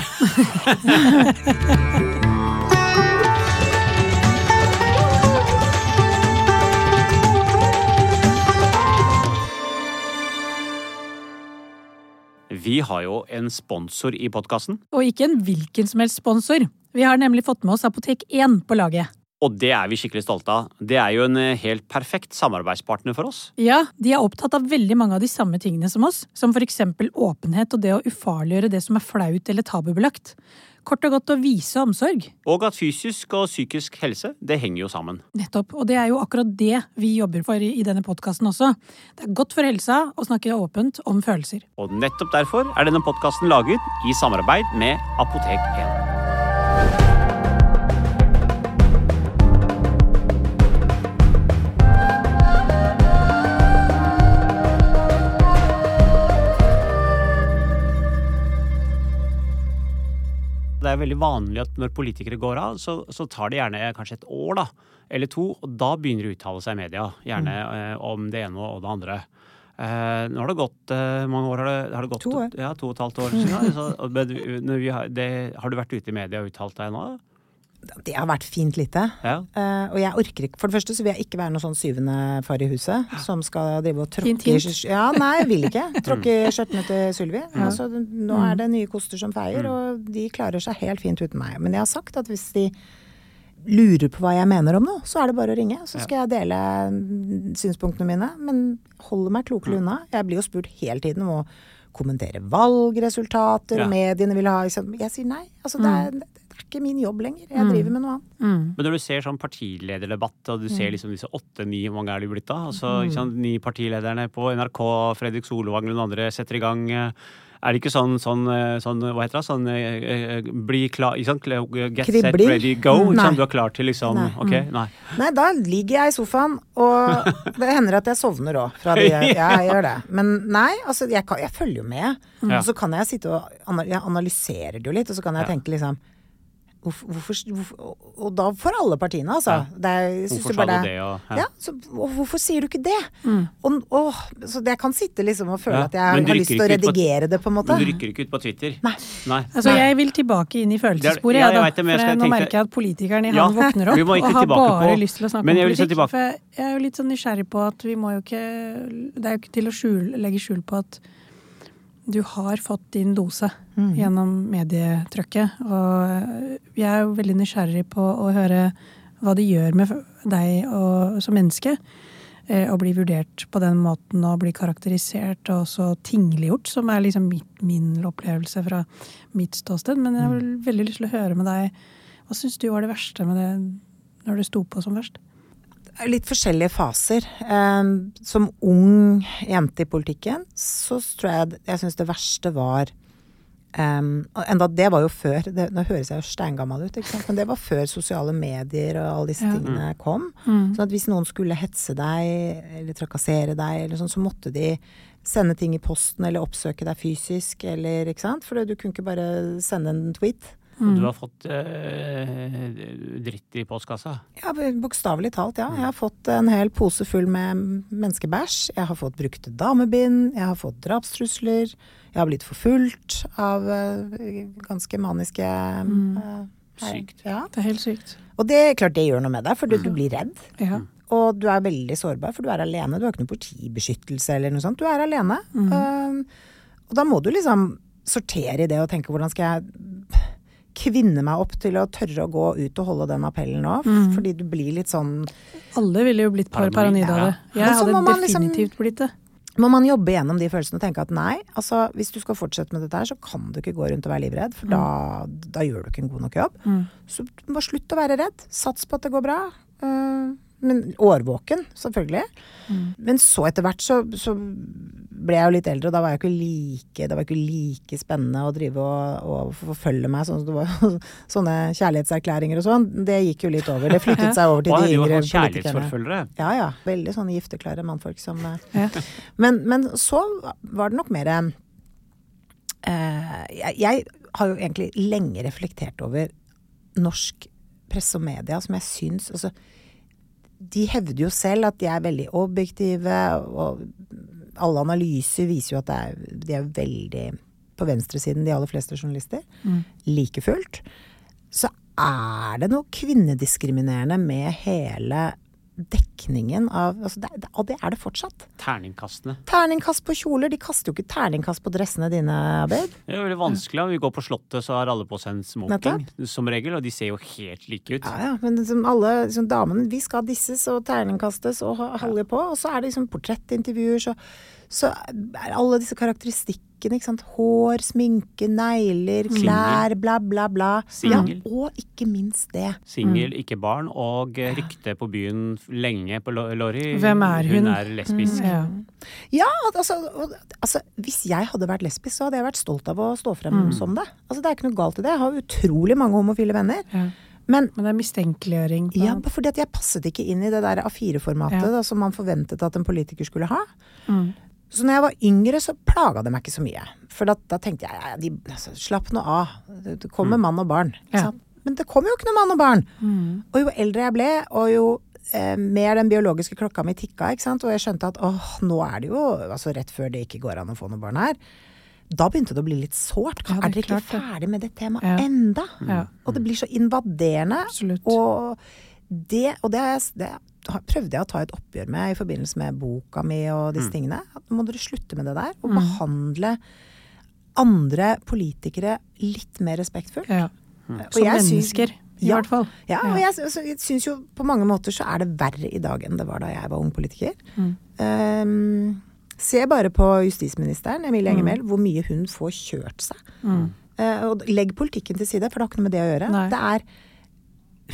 Speaker 1: [LAUGHS]
Speaker 2: Vi har jo en sponsor i podkasten,
Speaker 3: Og ikke en hvilken som helst sponsor. Vi har nemlig fått med oss Apotek 1 på laget.
Speaker 2: og det er vi skikkelig stolte av. Det er jo en eh, helt perfekt samarbeidspartner for oss.
Speaker 3: Ja, de er opptatt av veldig mange av de samme tingene som oss, som for eksempel åpenhet og det å ufarliggjøre det som er flaut eller tabubelagt. Kort og godt å vise omsorg.
Speaker 2: Og at fysisk og psykisk helse, det henger jo sammen.
Speaker 3: Nettopp. Og det er jo akkurat det vi jobber for i denne podkasten også. Det er godt for helsa å snakke åpent om følelser.
Speaker 2: Og nettopp derfor er denne podkasten laget i samarbeid med Apotek 1. Det er veldig vanlig at når politikere går av, så, så tar det gjerne kanskje et år da, eller to, og da begynner de å uttale seg i media. Gjerne eh, om det ene og det andre. Eh, nå har det gått eh, mange år? Har det, har det gått,
Speaker 1: To år.
Speaker 2: Ja, to og et halvt år siden. [LAUGHS] Så, det, har du vært ute i media og uttalt deg nå?
Speaker 1: Det har vært fint lite.
Speaker 2: Ja.
Speaker 1: Uh, og jeg orker ikke For det første så vil jeg ikke være noe sånn syvende far i huset som skal drive og tråkke i
Speaker 3: hint.
Speaker 1: Ja, nei, jeg vil ikke. [LAUGHS] Tråkke i skjørtene til Sylvi. Altså, nå er det nye koster som feier, og de klarer seg helt fint uten meg. Men jeg har sagt at hvis de lurer på hva jeg mener om noe, så er det bare å ringe. Så skal jeg dele mm, synspunktene mine. Men holder meg klokelig unna. Jeg blir jo spurt hele tiden om å kommentere valgresultater,
Speaker 2: Ja.
Speaker 1: og mediene vil ha. Jeg sier nei. Altså, det, er, er ikke min jobb lenger. Jeg driver med noe annet.
Speaker 2: Men når du ser sånn partilederdebatt, og du ser liksom disse åtte-ni, hvor mange er de blitt da? Altså, ikke sant, Ni partilederne på NRK, Fredrik Solvang og noen andre setter i gang. eh, Er det ikke sånn, sånn, eh, sånn hva heter det, sånn eh, bli klar, ikke sant, get set, ready, go?
Speaker 1: Mm.
Speaker 2: Ikke. Du er klar til liksom,
Speaker 1: Nei.
Speaker 2: ok, nei.
Speaker 1: Nei, da ligger jeg i sofaen, og [LAUGHS] det hender at jeg sovner òg. Ja, jeg gjør det. Men nei, altså, jeg, kan, jeg følger jo med.
Speaker 2: Mm.
Speaker 1: Og så kan jeg sitte og jeg analyserer det jo litt, og så kan jeg tenke liksom Hvorfor, hvorfor, hvorfor Og da for alle partiene, altså.
Speaker 2: Ja.
Speaker 1: Det er,
Speaker 2: Hvorfor sa du
Speaker 1: det-
Speaker 2: det? Og,
Speaker 1: Ja, så, og hvorfor sier du ikke det? Og, og, så jeg kan sitte liksom og føle
Speaker 2: Ja,
Speaker 1: at jeg har lyst til å
Speaker 2: redigere på-
Speaker 1: det, på en måte.
Speaker 2: Men du rykker ikke ut på Twitter?
Speaker 1: Nei.
Speaker 2: Nei.
Speaker 3: Altså,
Speaker 1: Nei.
Speaker 3: Jeg vil tilbake inn i følelsessporet,
Speaker 2: Ja,
Speaker 3: jeg,
Speaker 2: jeg
Speaker 3: da.
Speaker 2: det, jeg
Speaker 3: For jeg, nå merker jeg at politikeren i
Speaker 2: Ja,
Speaker 3: han våkner opp og har bare
Speaker 2: på-
Speaker 3: lyst til å snakke om politikk.
Speaker 2: tilbake-
Speaker 3: For jeg, jeg er jo litt sånn nysgjerrig på at vi må jo ikke Det er jo ikke til å skjule, legge skjul på at du har fått din dose
Speaker 2: Mm.
Speaker 3: gjennom medietrykket. Og jeg er jo veldig nysgjerrig på å høre hva det gjør med deg og, som menneske. eh, Å bli vurdert på den måten og bli karakterisert og så tingliggjort, som er liksom mitt, min opplevelse fra mitt ståsted. Men jeg har veldig lyst til å høre med deg. Hva syns du var det verste med det når det sto på som verst?
Speaker 1: Litt forskjellige faser. Eh, som ung jente i politikken, så tror jeg jeg syns det verste var Um, enda det var jo før det, Nå høres jeg jo steingammal ut, men det var før sosiale medier og alle disse
Speaker 3: Ja.
Speaker 1: tingene kom.
Speaker 3: Mm.
Speaker 1: Sånn at hvis noen skulle hetse deg eller trakassere deg, eller sånn, så måtte de sende ting i posten eller oppsøke deg fysisk, eller. For du kunne ikke bare sende en tweet.
Speaker 3: Mm.
Speaker 2: Du har fått eh, dritt i postkassa?
Speaker 1: Ja, bokstavelig talt, ja. Jeg har fått en hel pose full med menneskebæsj. Jeg har fått brukte damebind. Jeg har fått drapstrusler. Jeg har blitt forfulgt av eh, ganske maniske eh, hei.
Speaker 2: Sykt.
Speaker 1: Ja.
Speaker 3: Det er helt sykt.
Speaker 1: Og det klart det gjør noe med deg, for du, du blir redd.
Speaker 3: Ja.
Speaker 1: Og du er veldig sårbar, for du er alene. Du har ikke noe politibeskyttelse eller noe sånt. Du er alene. Um, og da må du liksom sortere i det og tenke hvordan skal jeg kvinne meg opp til å tørre å gå ut og holde den appellen nå. Fordi du blir litt sånn
Speaker 3: Alle ville jo blitt par
Speaker 2: Paranoid,
Speaker 3: paranoid av det. Jeg hadde
Speaker 1: definitivt liksom-
Speaker 3: definitivt blitt det.
Speaker 1: Må man jobbe gjennom de følelsene og tenke at nei, altså hvis du skal fortsette med dette her, så kan du ikke gå rundt og være livredd, for da, da gjør du ikke en god nok jobb.
Speaker 3: Mm.
Speaker 1: Så du må slutte å være redd. Sats på at det går bra. Eh, men årvåken, selvfølgelig.
Speaker 3: Mm.
Speaker 1: Men så etter hvert så, så ble jeg jo litt eldre, og da var jeg ikke like, det var ikke like spennende å drive og, og forfølge meg sånn det var [LAUGHS] sånne kjærlighetserklæringer og sånn. Det gikk jo litt over. Det flyttet seg over til de yngre politikerne.
Speaker 2: kjærlighetsforfølgere?
Speaker 1: Ja ja. Veldig sånne gifteklare mannfolk som eh,
Speaker 3: Ja.
Speaker 1: men, men så var det nok mer eh, jeg, jeg har jo egentlig lenge reflektert over norsk presse og media, som jeg syns altså, De hevder jo selv at de er veldig objektive, og alle analyser viser jo at det er, de er veldig på venstresiden, de aller fleste journalister. Like fullt så er det noe kvinnediskriminerende med hele dekningen av altså det, det, Og det er det fortsatt.
Speaker 2: Terningkastene.
Speaker 1: Terningkast på kjoler. De kaster jo ikke terningkast på dressene dine, Abid.
Speaker 2: Det er veldig vanskelig. da. Vi går på Slottet, så har alle på seg en smoking som regel, og de ser jo helt like ut.
Speaker 1: Ja, ja, men liksom alle liksom, damene Vi skal disses og terningkastes og holde på. Og så er det liksom portrettintervjuer, så, så er alle disse karakteristikkene, ikke sant. Hår, sminke, negler, klær, bla, bla, bla. Ja, og ikke minst det.
Speaker 2: Singel, ikke barn, og eh, rykte på byen lenge på Lorry.
Speaker 3: Hvem er hun?
Speaker 2: Hun er lesbisk.
Speaker 3: Ja.
Speaker 1: Ja, altså, altså Hvis jeg hadde vært lesbisk, så hadde jeg vært stolt av å stå frem som det. Altså Det er ikke noe galt i det. Jeg har utrolig mange homofile venner.
Speaker 3: Ja.
Speaker 1: Men
Speaker 3: Men det er mistenkeliggjøring.
Speaker 1: ja, fordi at jeg passet ikke inn i det der A4-formatet
Speaker 3: Ja.
Speaker 1: som man forventet at en politiker skulle ha.
Speaker 3: Mm.
Speaker 1: Så når jeg var yngre, så plaga det meg ikke så mye. For da, da tenkte jeg ja, de, altså, slapp nå av. Det, kommer mann og barn.
Speaker 3: Ja.
Speaker 1: Men det kom jo ikke noe mann og barn.
Speaker 3: Mm.
Speaker 1: Og jo eldre jeg ble, og jo eh, mer den biologiske klokka mi tikka, og jeg skjønte at åh, nå er det jo altså rett før det ikke går an å få noe barn her. Da begynte det å bli litt sårt.
Speaker 3: Ja, er
Speaker 1: er dere ikke ferdig med det temaet
Speaker 3: Ja.
Speaker 1: enda?
Speaker 3: Ja.
Speaker 1: Og det blir så invaderende.
Speaker 3: Absolutt.
Speaker 1: Og det, og det, har jeg- det prøvde jeg å ta et oppgjør med i forbindelse med boka mi og disse tingene. At nå må dere slutte med det der, og behandle andre politikere litt mer respektfullt.
Speaker 3: Ja.
Speaker 1: Og
Speaker 3: Som mennesker, i
Speaker 1: Ja.
Speaker 3: hvert fall.
Speaker 1: Ja, og jeg, sy- jeg syns jo på mange måter så er det verre i dag enn det var da jeg var ung politiker.
Speaker 3: Mm.
Speaker 1: Um, se bare på justisministeren, Emilie Enger Mehl, hvor mye hun får kjørt seg.
Speaker 3: Mm.
Speaker 1: Eh, og legg politikken til side, for det har ikke noe med det å gjøre.
Speaker 3: Nei.
Speaker 1: Det er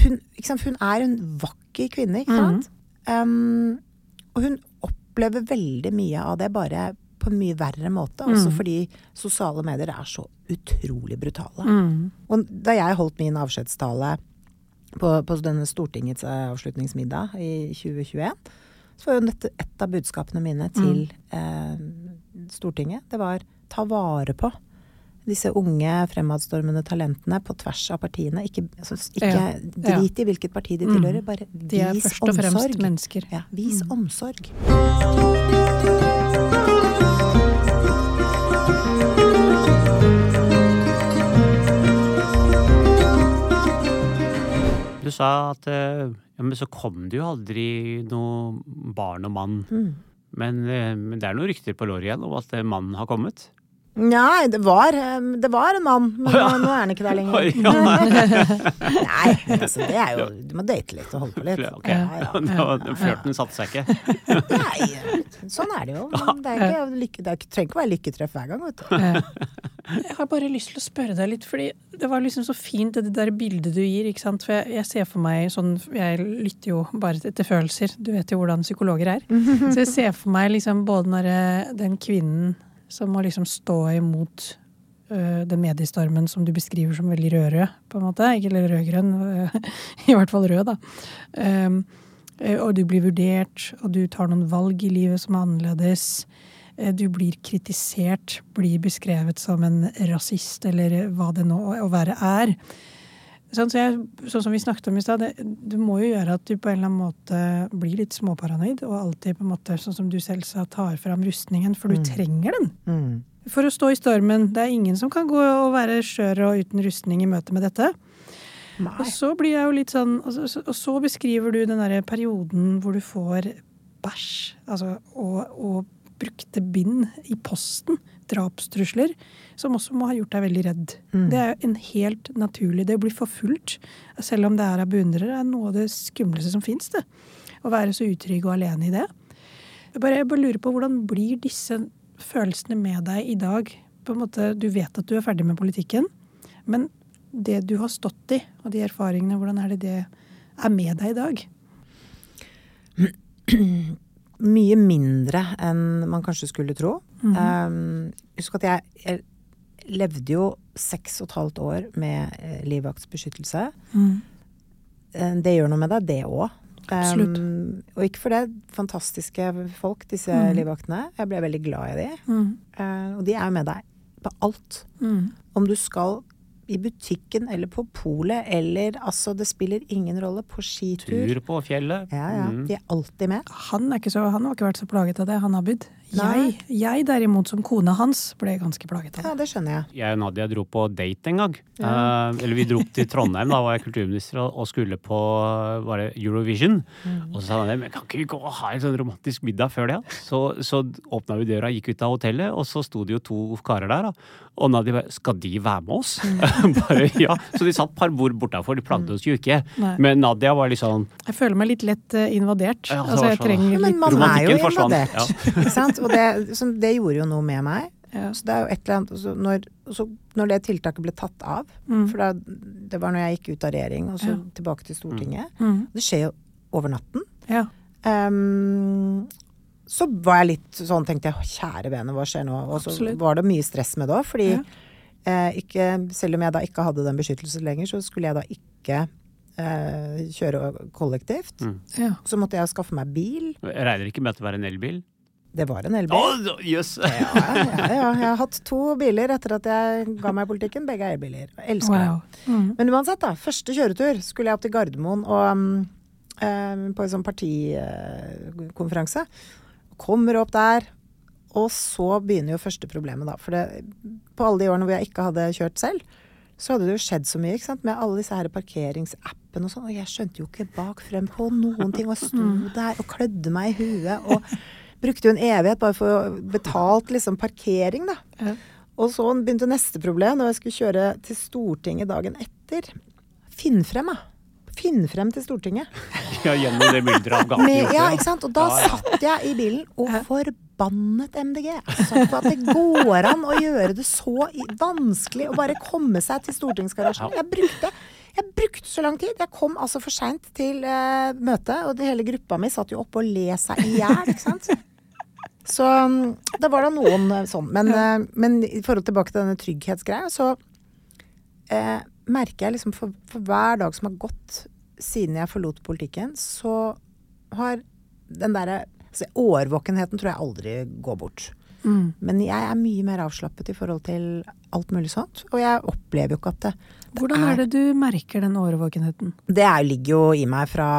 Speaker 1: hun, sant? hun er en vakker kvinne, ikke sant? Um, og hun opplever veldig mye av det, bare på en mye verre måte. Også fordi sosiale medier er så utrolig brutale.
Speaker 3: Mm.
Speaker 1: Og da jeg holdt min avskjedstale på, på denne Stortingets eh, avslutningsmiddag i 2021, så var jo dette et av budskapene mine til eh, Stortinget. Det var ta vare på disse unge, fremadstormende talentene på tvers av partiene. Ikke, altså, ikke
Speaker 3: Ja,
Speaker 1: drit i hvilket parti de tilhører, bare
Speaker 3: De er
Speaker 1: vis
Speaker 3: først og fremst
Speaker 1: omsorg.
Speaker 3: mennesker.
Speaker 1: Ja, vis omsorg.
Speaker 2: Du sa at eh, ja, men så kom det jo aldri noe barn og mann.
Speaker 1: Mm.
Speaker 2: Men, eh, men det er noen rykter på låret igjen om at eh, mannen har kommet.
Speaker 1: Nei, det var, det var en mann, men
Speaker 2: Ja.
Speaker 1: nå er han ikke der [LAUGHS] lenger.
Speaker 2: Ja.
Speaker 1: Nei, altså, det er jo Du må date litt og holde på litt.
Speaker 2: Okay.
Speaker 1: Ja, ja. [LAUGHS]
Speaker 2: Flørten satte seg ikke.
Speaker 1: Nei, sånn er det jo. Det, er ikke, lykke, det er, ikke- trenger ikke å være lykketreff hver gang, vet du. [LAUGHS]
Speaker 3: Jeg har bare lyst til å spørre deg litt, fordi det var liksom så fint det der bildet du gir. ikke sant? For jeg, jeg ser for meg sånn Jeg lytter jo bare til følelser. Du vet jo hvordan psykologer er. Så jeg ser for meg liksom både når eh, den kvinnen som må liksom stå imot øh, den mediestormen som du beskriver som veldig rød-rød, på en måte. Ikke eller rød-grønn, øh, [LAUGHS] i hvert fall rød, da. Um, eh, og du blir vurdert, og du tar noen valg i livet som er annerledes. Eh, Du blir kritisert, blir beskrevet som en rasist, eller hva det nå å være er. Sånn, så jeg, sånn som vi snakket om i stad, det må jo gjøre at du på en eller annen måte blir litt småparanoid, og alltid på en måte, sånn som du selv sa, tar fram rustningen, for du trenger den.
Speaker 1: Mm.
Speaker 3: For å stå i stormen. Det er ingen som kan gå og være skjør og uten rustning i møte med dette. Og så blir jeg jo litt sånn Og så, og så beskriver du den derre perioden hvor du får bæsj, altså, og, og brukte bind i posten. Drapstrusler. Som også må ha gjort deg veldig redd. Det er en helt naturlig Det å bli forfulgt, selv om det er av beundrere, er noe av det skumleste som fins. Å være så utrygg og alene i det. Jeg bare, jeg bare lurer på hvordan blir disse følelsene med deg i dag? På en måte, Du vet at du er ferdig med politikken, men det du har stått i, og de erfaringene, hvordan er det det er med deg i dag? [CLEARS THROAT]
Speaker 1: Mye mindre enn man kanskje skulle tro. um, husk at jeg, jeg levde jo seks og et halvt år med eh, livvaktsbeskyttelse. Mm. Det gjør noe med deg, det òg. Um, og ikke for det. Fantastiske folk, disse livvaktene. Jeg ble veldig glad i de.
Speaker 3: Mm.
Speaker 1: Eh, og de er jo med deg på alt.
Speaker 3: Mm.
Speaker 1: Om du skal i butikken eller på polet eller altså Det spiller ingen rolle. På skitur.
Speaker 2: Tur på fjellet.
Speaker 1: Ja, ja.
Speaker 2: Mm.
Speaker 1: De er alltid med.
Speaker 3: Han, er ikke så, han har ikke vært så plaget av det, han Abid. Jeg, jeg derimot, som kone hans, ble ganske plaget av
Speaker 1: Ja,
Speaker 3: det.
Speaker 1: det skjønner jeg.
Speaker 2: Jeg og Nadia dro på date en gang. Eh, eller vi dro til Trondheim, da var jeg kulturminister og, skulle på var det Eurovision.
Speaker 1: Mm.
Speaker 2: Og så sa han men kan ikke vi gå og ha en sånn romantisk middag før det? Ja? Så, så åpna vi døra, gikk ut av hotellet, og så sto det jo to karer der. da. Og Nadia bare Skal de være med oss? [LAUGHS] bare, ja. Så de satt par bord bortafor, de plagde oss jo ikke.
Speaker 3: Nei.
Speaker 2: Men Nadia var litt sånn
Speaker 3: Jeg føler meg litt lett eh, invadert.
Speaker 2: Ja,
Speaker 3: altså, jeg
Speaker 2: sånn.
Speaker 3: trenger
Speaker 1: litt men man er jo
Speaker 2: Romantikken forsvant,
Speaker 1: invadert. Ikke sant? Og det, så det gjorde jo noe med meg.
Speaker 3: ja.
Speaker 1: Så det er jo et eller annet så når, så når det tiltaket ble tatt av,
Speaker 3: Mm.
Speaker 1: for da, det var når jeg gikk ut av regjering og så
Speaker 3: Ja.
Speaker 1: tilbake til Stortinget
Speaker 3: Mm.
Speaker 1: Det skjer jo over natten.
Speaker 3: ja.
Speaker 1: Um, så var jeg litt sånn, tenkte jeg, kjære vene, hva skjer nå? Og så
Speaker 3: Absolutt.
Speaker 1: var det mye stress med det òg, fordi
Speaker 3: Ja.
Speaker 1: eh, ikke, selv om jeg da ikke hadde den beskyttelsen lenger, så skulle jeg da ikke eh, kjøre kollektivt.
Speaker 2: Mm.
Speaker 3: ja.
Speaker 1: Så måtte jeg skaffe meg bil.
Speaker 2: Jeg regner ikke med at det var en elbil?
Speaker 1: Det var en elbil.
Speaker 2: Oh, yes.
Speaker 1: Ja, ja, ja. Jeg har hatt to biler etter at jeg ga meg i politikken. Begge er elbiler. Jeg Elsker det.
Speaker 3: Wow. Mm.
Speaker 1: Men uansett, da. Første kjøretur skulle jeg opp til Gardermoen og um, um, på en sånn partikonferanse. Kommer opp der, og så begynner jo første problemet, da. For det, på alle de årene hvor jeg ikke hadde kjørt selv, så hadde det jo skjedd så mye ikke sant? med alle disse her parkeringsappene og sånn. Og jeg skjønte jo ikke bak frem på noen ting. Og sto der og klødde meg i huet. Og brukte jo en evighet bare for å betalt liksom parkering, da.
Speaker 3: Ja.
Speaker 1: Og så begynte neste problem da jeg skulle kjøre til Stortinget dagen etter. Finn frem, da. Finn frem til Stortinget. [LAUGHS]
Speaker 2: Ja, gjennom det mylderet av gater.
Speaker 1: Ja, ikke sant? Og da
Speaker 2: Ja, ja.
Speaker 1: satt jeg i bilen og forbannet MDG. Altså, på at det går an å gjøre det så vanskelig å bare komme seg til stortingsgarasjen. Jeg brukte, jeg brukte så lang tid. Jeg kom altså for seint til uh, møtet, og det hele gruppa mi satt jo oppe og le seg i hjel, ikke sant. Så mm, det var da noen eh, sånn. Men, eh, men i forhold tilbake til denne trygghetsgreia, så eh, merker jeg liksom for, for hver dag som har gått siden jeg forlot politikken, så har den derre altså, Årvåkenheten tror jeg aldri går bort.
Speaker 3: Mm.
Speaker 1: Men jeg er mye mer avslappet i forhold til alt mulig sånt. Og jeg opplever jo ikke at det,
Speaker 3: Hvordan er det du merker den årvåkenheten?
Speaker 1: det er, ligger jo i meg fra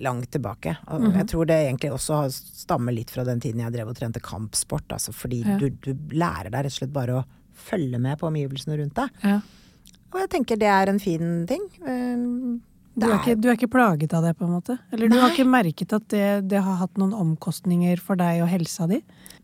Speaker 1: langt tilbake. Og jeg tror det egentlig også stammer litt fra den tiden jeg drev og trente kampsport. Altså fordi
Speaker 3: Ja.
Speaker 1: du, du lærer deg rett og slett bare å følge med på omgivelsene rundt deg.
Speaker 3: Ja.
Speaker 1: Og jeg tenker det er en fin ting. Um,
Speaker 3: Du, er ikke, du er ikke plaget av det, på en måte? Eller du har ikke merket at det, det har hatt noen omkostninger for deg og helsa di?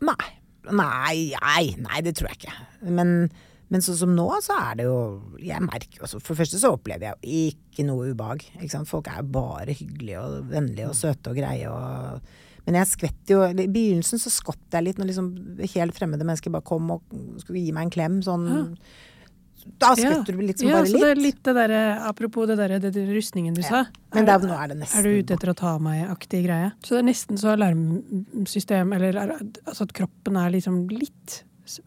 Speaker 1: Nei. Nei, nei, nei, det tror jeg ikke. Men, men sånn som nå, så er det jo Jeg merker jo også For det første så opplever jeg jo ikke noe ubehag. Ikke sant? Folk er jo bare hyggelige og vennlige og søte og greie og Men jeg skvetter jo I begynnelsen så skvatt jeg litt når liksom helt fremmede mennesker bare kom og skulle gi meg en klem. Sånn Da skvetter du litt
Speaker 3: ja,
Speaker 1: bare
Speaker 3: så det er
Speaker 1: litt.
Speaker 3: det derre Apropos det derre det, den rustningen du sa.
Speaker 1: Men
Speaker 3: Er-
Speaker 1: det er, nå er det nesten
Speaker 3: Er du ute etter å ta meg-aktig greie? Så det er nesten så alarmsystem Eller er- altså at kroppen er liksom litt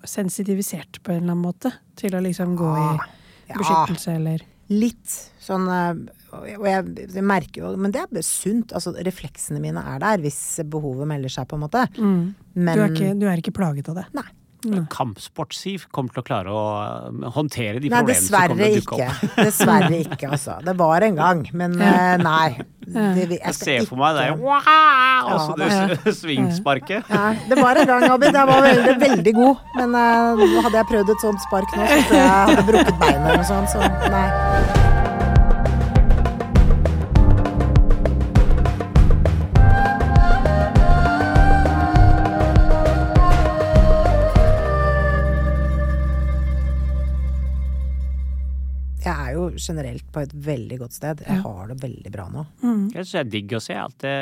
Speaker 3: sensitivisert på en eller annen måte til å liksom gå i
Speaker 1: Ja.
Speaker 3: beskyttelse eller
Speaker 1: Litt sånn eh, Og jeg, jeg merker jo Men det er sunt. Altså refleksene mine er der hvis behovet melder seg, på en måte.
Speaker 3: mm.
Speaker 1: Men
Speaker 3: du, er ikke, du er ikke plaget av det?
Speaker 1: Nei.
Speaker 2: Kampsport-Siv kommer til å klare å uh, håndtere de
Speaker 1: Nei,
Speaker 2: problemene som kommer til å dukke
Speaker 1: ikke.
Speaker 2: opp.
Speaker 1: Dessverre ikke, altså. Det var en gang, men eh, nei. [LAUGHS] Det, jeg
Speaker 2: Jeg ser for meg det wow! Og så
Speaker 1: Ja,
Speaker 2: det [LAUGHS] svingsparket.
Speaker 1: Ja, det var en gang, Abid. Jeg var veldig, veldig god. Men uh, hadde jeg prøvd et sånt spark nå, så tror jeg hadde brukket beinet eller noe sånt. Så nei. Generelt på et veldig godt sted. Jeg har det veldig bra nå.
Speaker 3: Mm.
Speaker 2: Jeg synes det er digg å se alt det,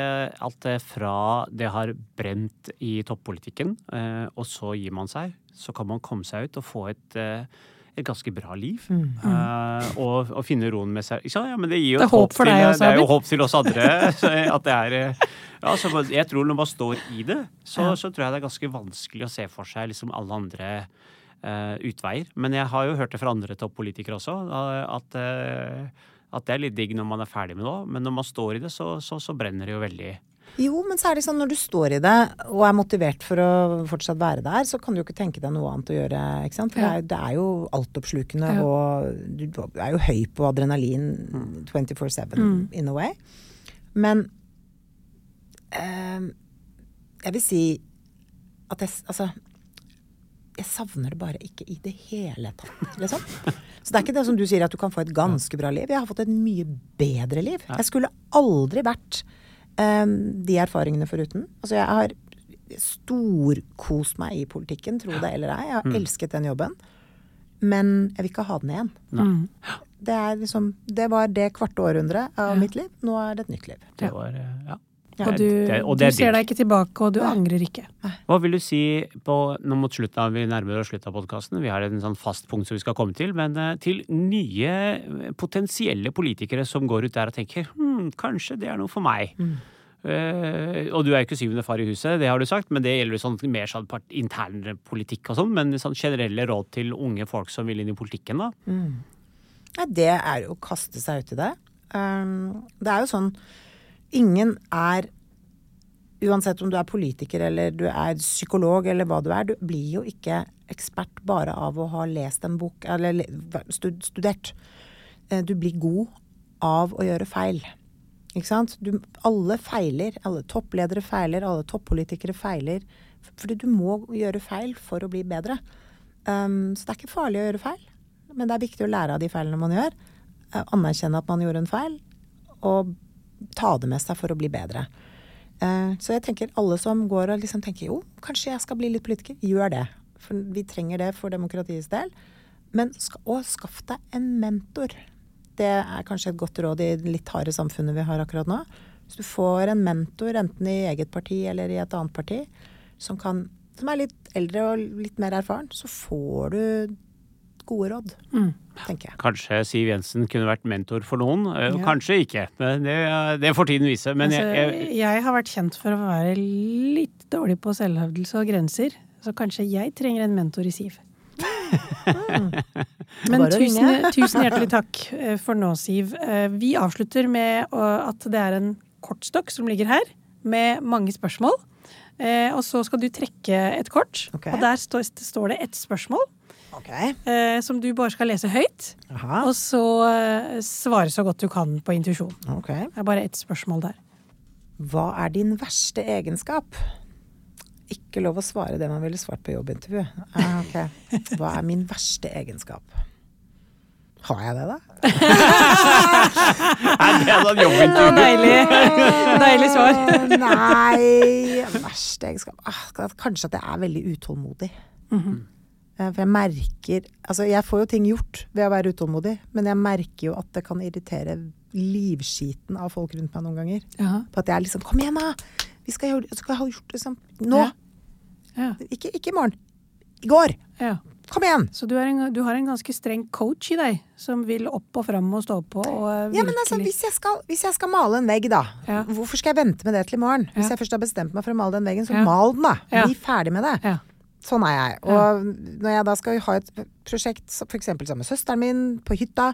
Speaker 2: alt det fra det har brent i toppolitikken, eh, og så gir man seg. Så kan man komme seg ut og få et, eh, et ganske bra liv. Eh, og, og finne roen med seg. Ja, ja, men det gir jo
Speaker 3: Det er
Speaker 2: håp,
Speaker 3: håp for
Speaker 2: til,
Speaker 3: deg også,
Speaker 2: det er jo håp til oss andre. [LAUGHS] at det er ja, så Jeg tror når man står i det, så,
Speaker 3: Ja.
Speaker 2: så tror jeg det er ganske vanskelig å se for seg liksom alle andre utveier. Men jeg har jo hørt det fra andre toppolitikere også, eh, at, eh, at det er litt digg når man er ferdig med noe. Men når man står i det, så, så, så brenner det jo veldig.
Speaker 1: Jo, men så er det sånn når du står i det og er motivert for å fortsatt være der, så kan du jo ikke tenke deg noe annet å gjøre. ikke sant? For
Speaker 3: Ja.
Speaker 1: det, er, det er jo altoppslukende,
Speaker 3: Ja.
Speaker 1: og du er jo høy på adrenalin 24-7
Speaker 3: Mm.
Speaker 1: in a way. Men eh, jeg vil si at jeg Altså jeg savner det bare ikke i det hele tatt, liksom. Så det er ikke det som du sier, at du kan få et ganske bra liv. Jeg har fått et mye bedre liv. Jeg skulle aldri vært um, de erfaringene foruten. Altså, jeg har storkost meg i politikken, tro det eller ei. Jeg har elsket den jobben. Men jeg vil ikke ha den igjen. Det, er liksom, det var det kvarte århundret av mitt liv. Nå er det et nytt liv.
Speaker 2: Det var, eh, ja.
Speaker 3: Og du,
Speaker 2: Det- og
Speaker 3: du
Speaker 2: er
Speaker 3: ser deg ikke tilbake, og du angrer ikke.
Speaker 2: Hva vil du si på Nå mot slutten av, vi nærmer oss slutten av podkasten. Vi har en sånn fast punkt som vi skal komme til. Men eh, til nye eh, potensielle politikere som går ut der og tenker hm, kanskje det er noe for meg. Eh, og du er ikke syvende far i huset, det har du sagt, men det gjelder jo sånn, mer sånn part, intern politikk og sånn. Men sånn generelle råd til unge folk som vil inn i politikken, da?
Speaker 1: Nei, det er jo å kaste seg ut i det. Um, det er jo sånn Ingen er Uansett om du er politiker eller du er psykolog eller hva du er, du blir jo ikke ekspert bare av å ha lest en bok eller studert. Eh, Du blir god av å gjøre feil. Ikke sant? Du, alle feiler. Alle toppledere feiler, alle toppolitikere feiler. Fordi du må gjøre feil for å bli bedre. Um, så det er ikke farlig å gjøre feil. Men det er viktig å lære av de feilene man gjør. eh, Anerkjenne at man gjorde en feil, og ta det med seg for å bli bedre. Eh, Så jeg tenker alle som går og liksom tenker jo, kanskje jeg skal bli litt politiker, gjør det. For vi trenger det for demokratiets del. Men og skaff deg en mentor. Det er kanskje et godt råd i det litt harde samfunnet vi har akkurat nå. Hvis du får en mentor, enten i eget parti eller i et annet parti, som, kan, som er litt eldre og litt mer erfaren, så får du gode råd, tenker jeg.
Speaker 2: Kanskje Siv Jensen kunne vært mentor for noen, eh,
Speaker 3: Ja.
Speaker 2: kanskje ikke. Men det, det får tiden vise. Men
Speaker 3: altså,
Speaker 2: jeg, jeg,
Speaker 3: jeg har vært kjent for å være litt dårlig på selvhevdelse og grenser, så kanskje jeg trenger en mentor i Siv. [LAUGHS] Men tusen, tusen hjertelig takk eh, for nå, Siv. Eh, Vi avslutter med at det er en kortstokk som ligger her, med mange spørsmål. Eh, Og så skal du trekke et kort,
Speaker 1: okay.
Speaker 3: og der står, står det ett spørsmål.
Speaker 1: Ok.
Speaker 3: eh, Som du bare skal lese høyt,
Speaker 1: Aha.
Speaker 3: og så eh, svare så godt du kan på intuisjon.
Speaker 1: Okay.
Speaker 3: Det er bare ett spørsmål der.
Speaker 1: Hva er din verste egenskap? Ikke lov å svare det man ville svart på jobbintervju. Ah, okay. Hva er min verste egenskap? Har jeg det, da? [LAUGHS]
Speaker 2: er det en jobbintervju?
Speaker 3: Deilig, deilig svar.
Speaker 1: Eh, Nei Verste egenskap ah, Kanskje at jeg er veldig utålmodig. Eh, For jeg merker Altså, jeg får jo ting gjort ved å være utålmodig, men jeg merker jo at det kan irritere livskiten av folk rundt meg noen ganger.
Speaker 3: Ja.
Speaker 1: På at jeg er liksom Kom igjen, da! Vi skal, gjøre, skal ha gjort liksom Nå!
Speaker 3: Ja. Ja.
Speaker 1: Ikke, ikke i morgen. I går!
Speaker 3: Ja.
Speaker 1: Kom igjen!
Speaker 3: Så du, en, du har en ganske streng coach i deg, som vil opp og fram og stå på og virkelig...
Speaker 1: Ja, men altså, hvis jeg, skal, hvis jeg skal male en vegg, da. Hvorfor skal jeg vente med det til i morgen? Hvis jeg først har bestemt meg for å male den veggen, så mal den, da. Bli ferdig med det.
Speaker 3: Ja.
Speaker 1: Sånn er jeg. Og når jeg da skal ha et prosjekt, f.eks. sammen med søsteren min på hytta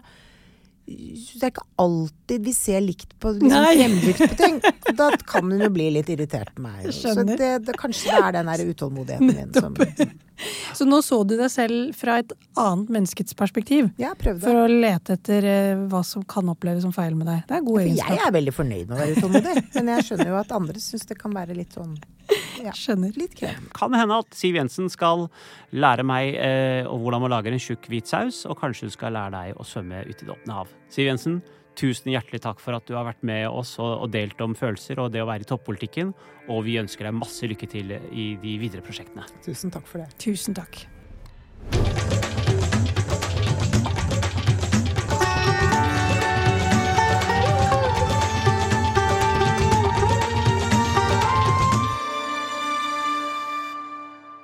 Speaker 1: så det er ikke alltid vi ser likt på liksom, fremdrift på ting. [LAUGHS] Da kan hun jo bli litt irritert på meg. Så det, det, kanskje det er den der utålmodigheten min som
Speaker 3: Så nå så du deg selv fra et annet menneskets perspektiv.
Speaker 1: Ja, prøv det.
Speaker 3: For å lete etter eh, hva som kan oppleves som feil med deg. Det er god
Speaker 1: egenskap. jeg er veldig fornøyd med å være utålmodig, men jeg skjønner jo at andre syns det kan være litt sånn ja,
Speaker 3: Skjønner.
Speaker 1: litt krem.
Speaker 2: Kan hende at Siv Jensen skal lære meg eh, hvordan man lager en tjukk hvit saus, og kanskje hun skal lære deg å svømme ut i det åpne hav. Siv Jensen, tusen hjertelig takk for at du har vært med oss og, og delt om følelser og det å være i toppolitikken, og vi ønsker deg masse lykke til i de videre prosjektene.
Speaker 1: Tusen takk for det.
Speaker 3: Tusen takk.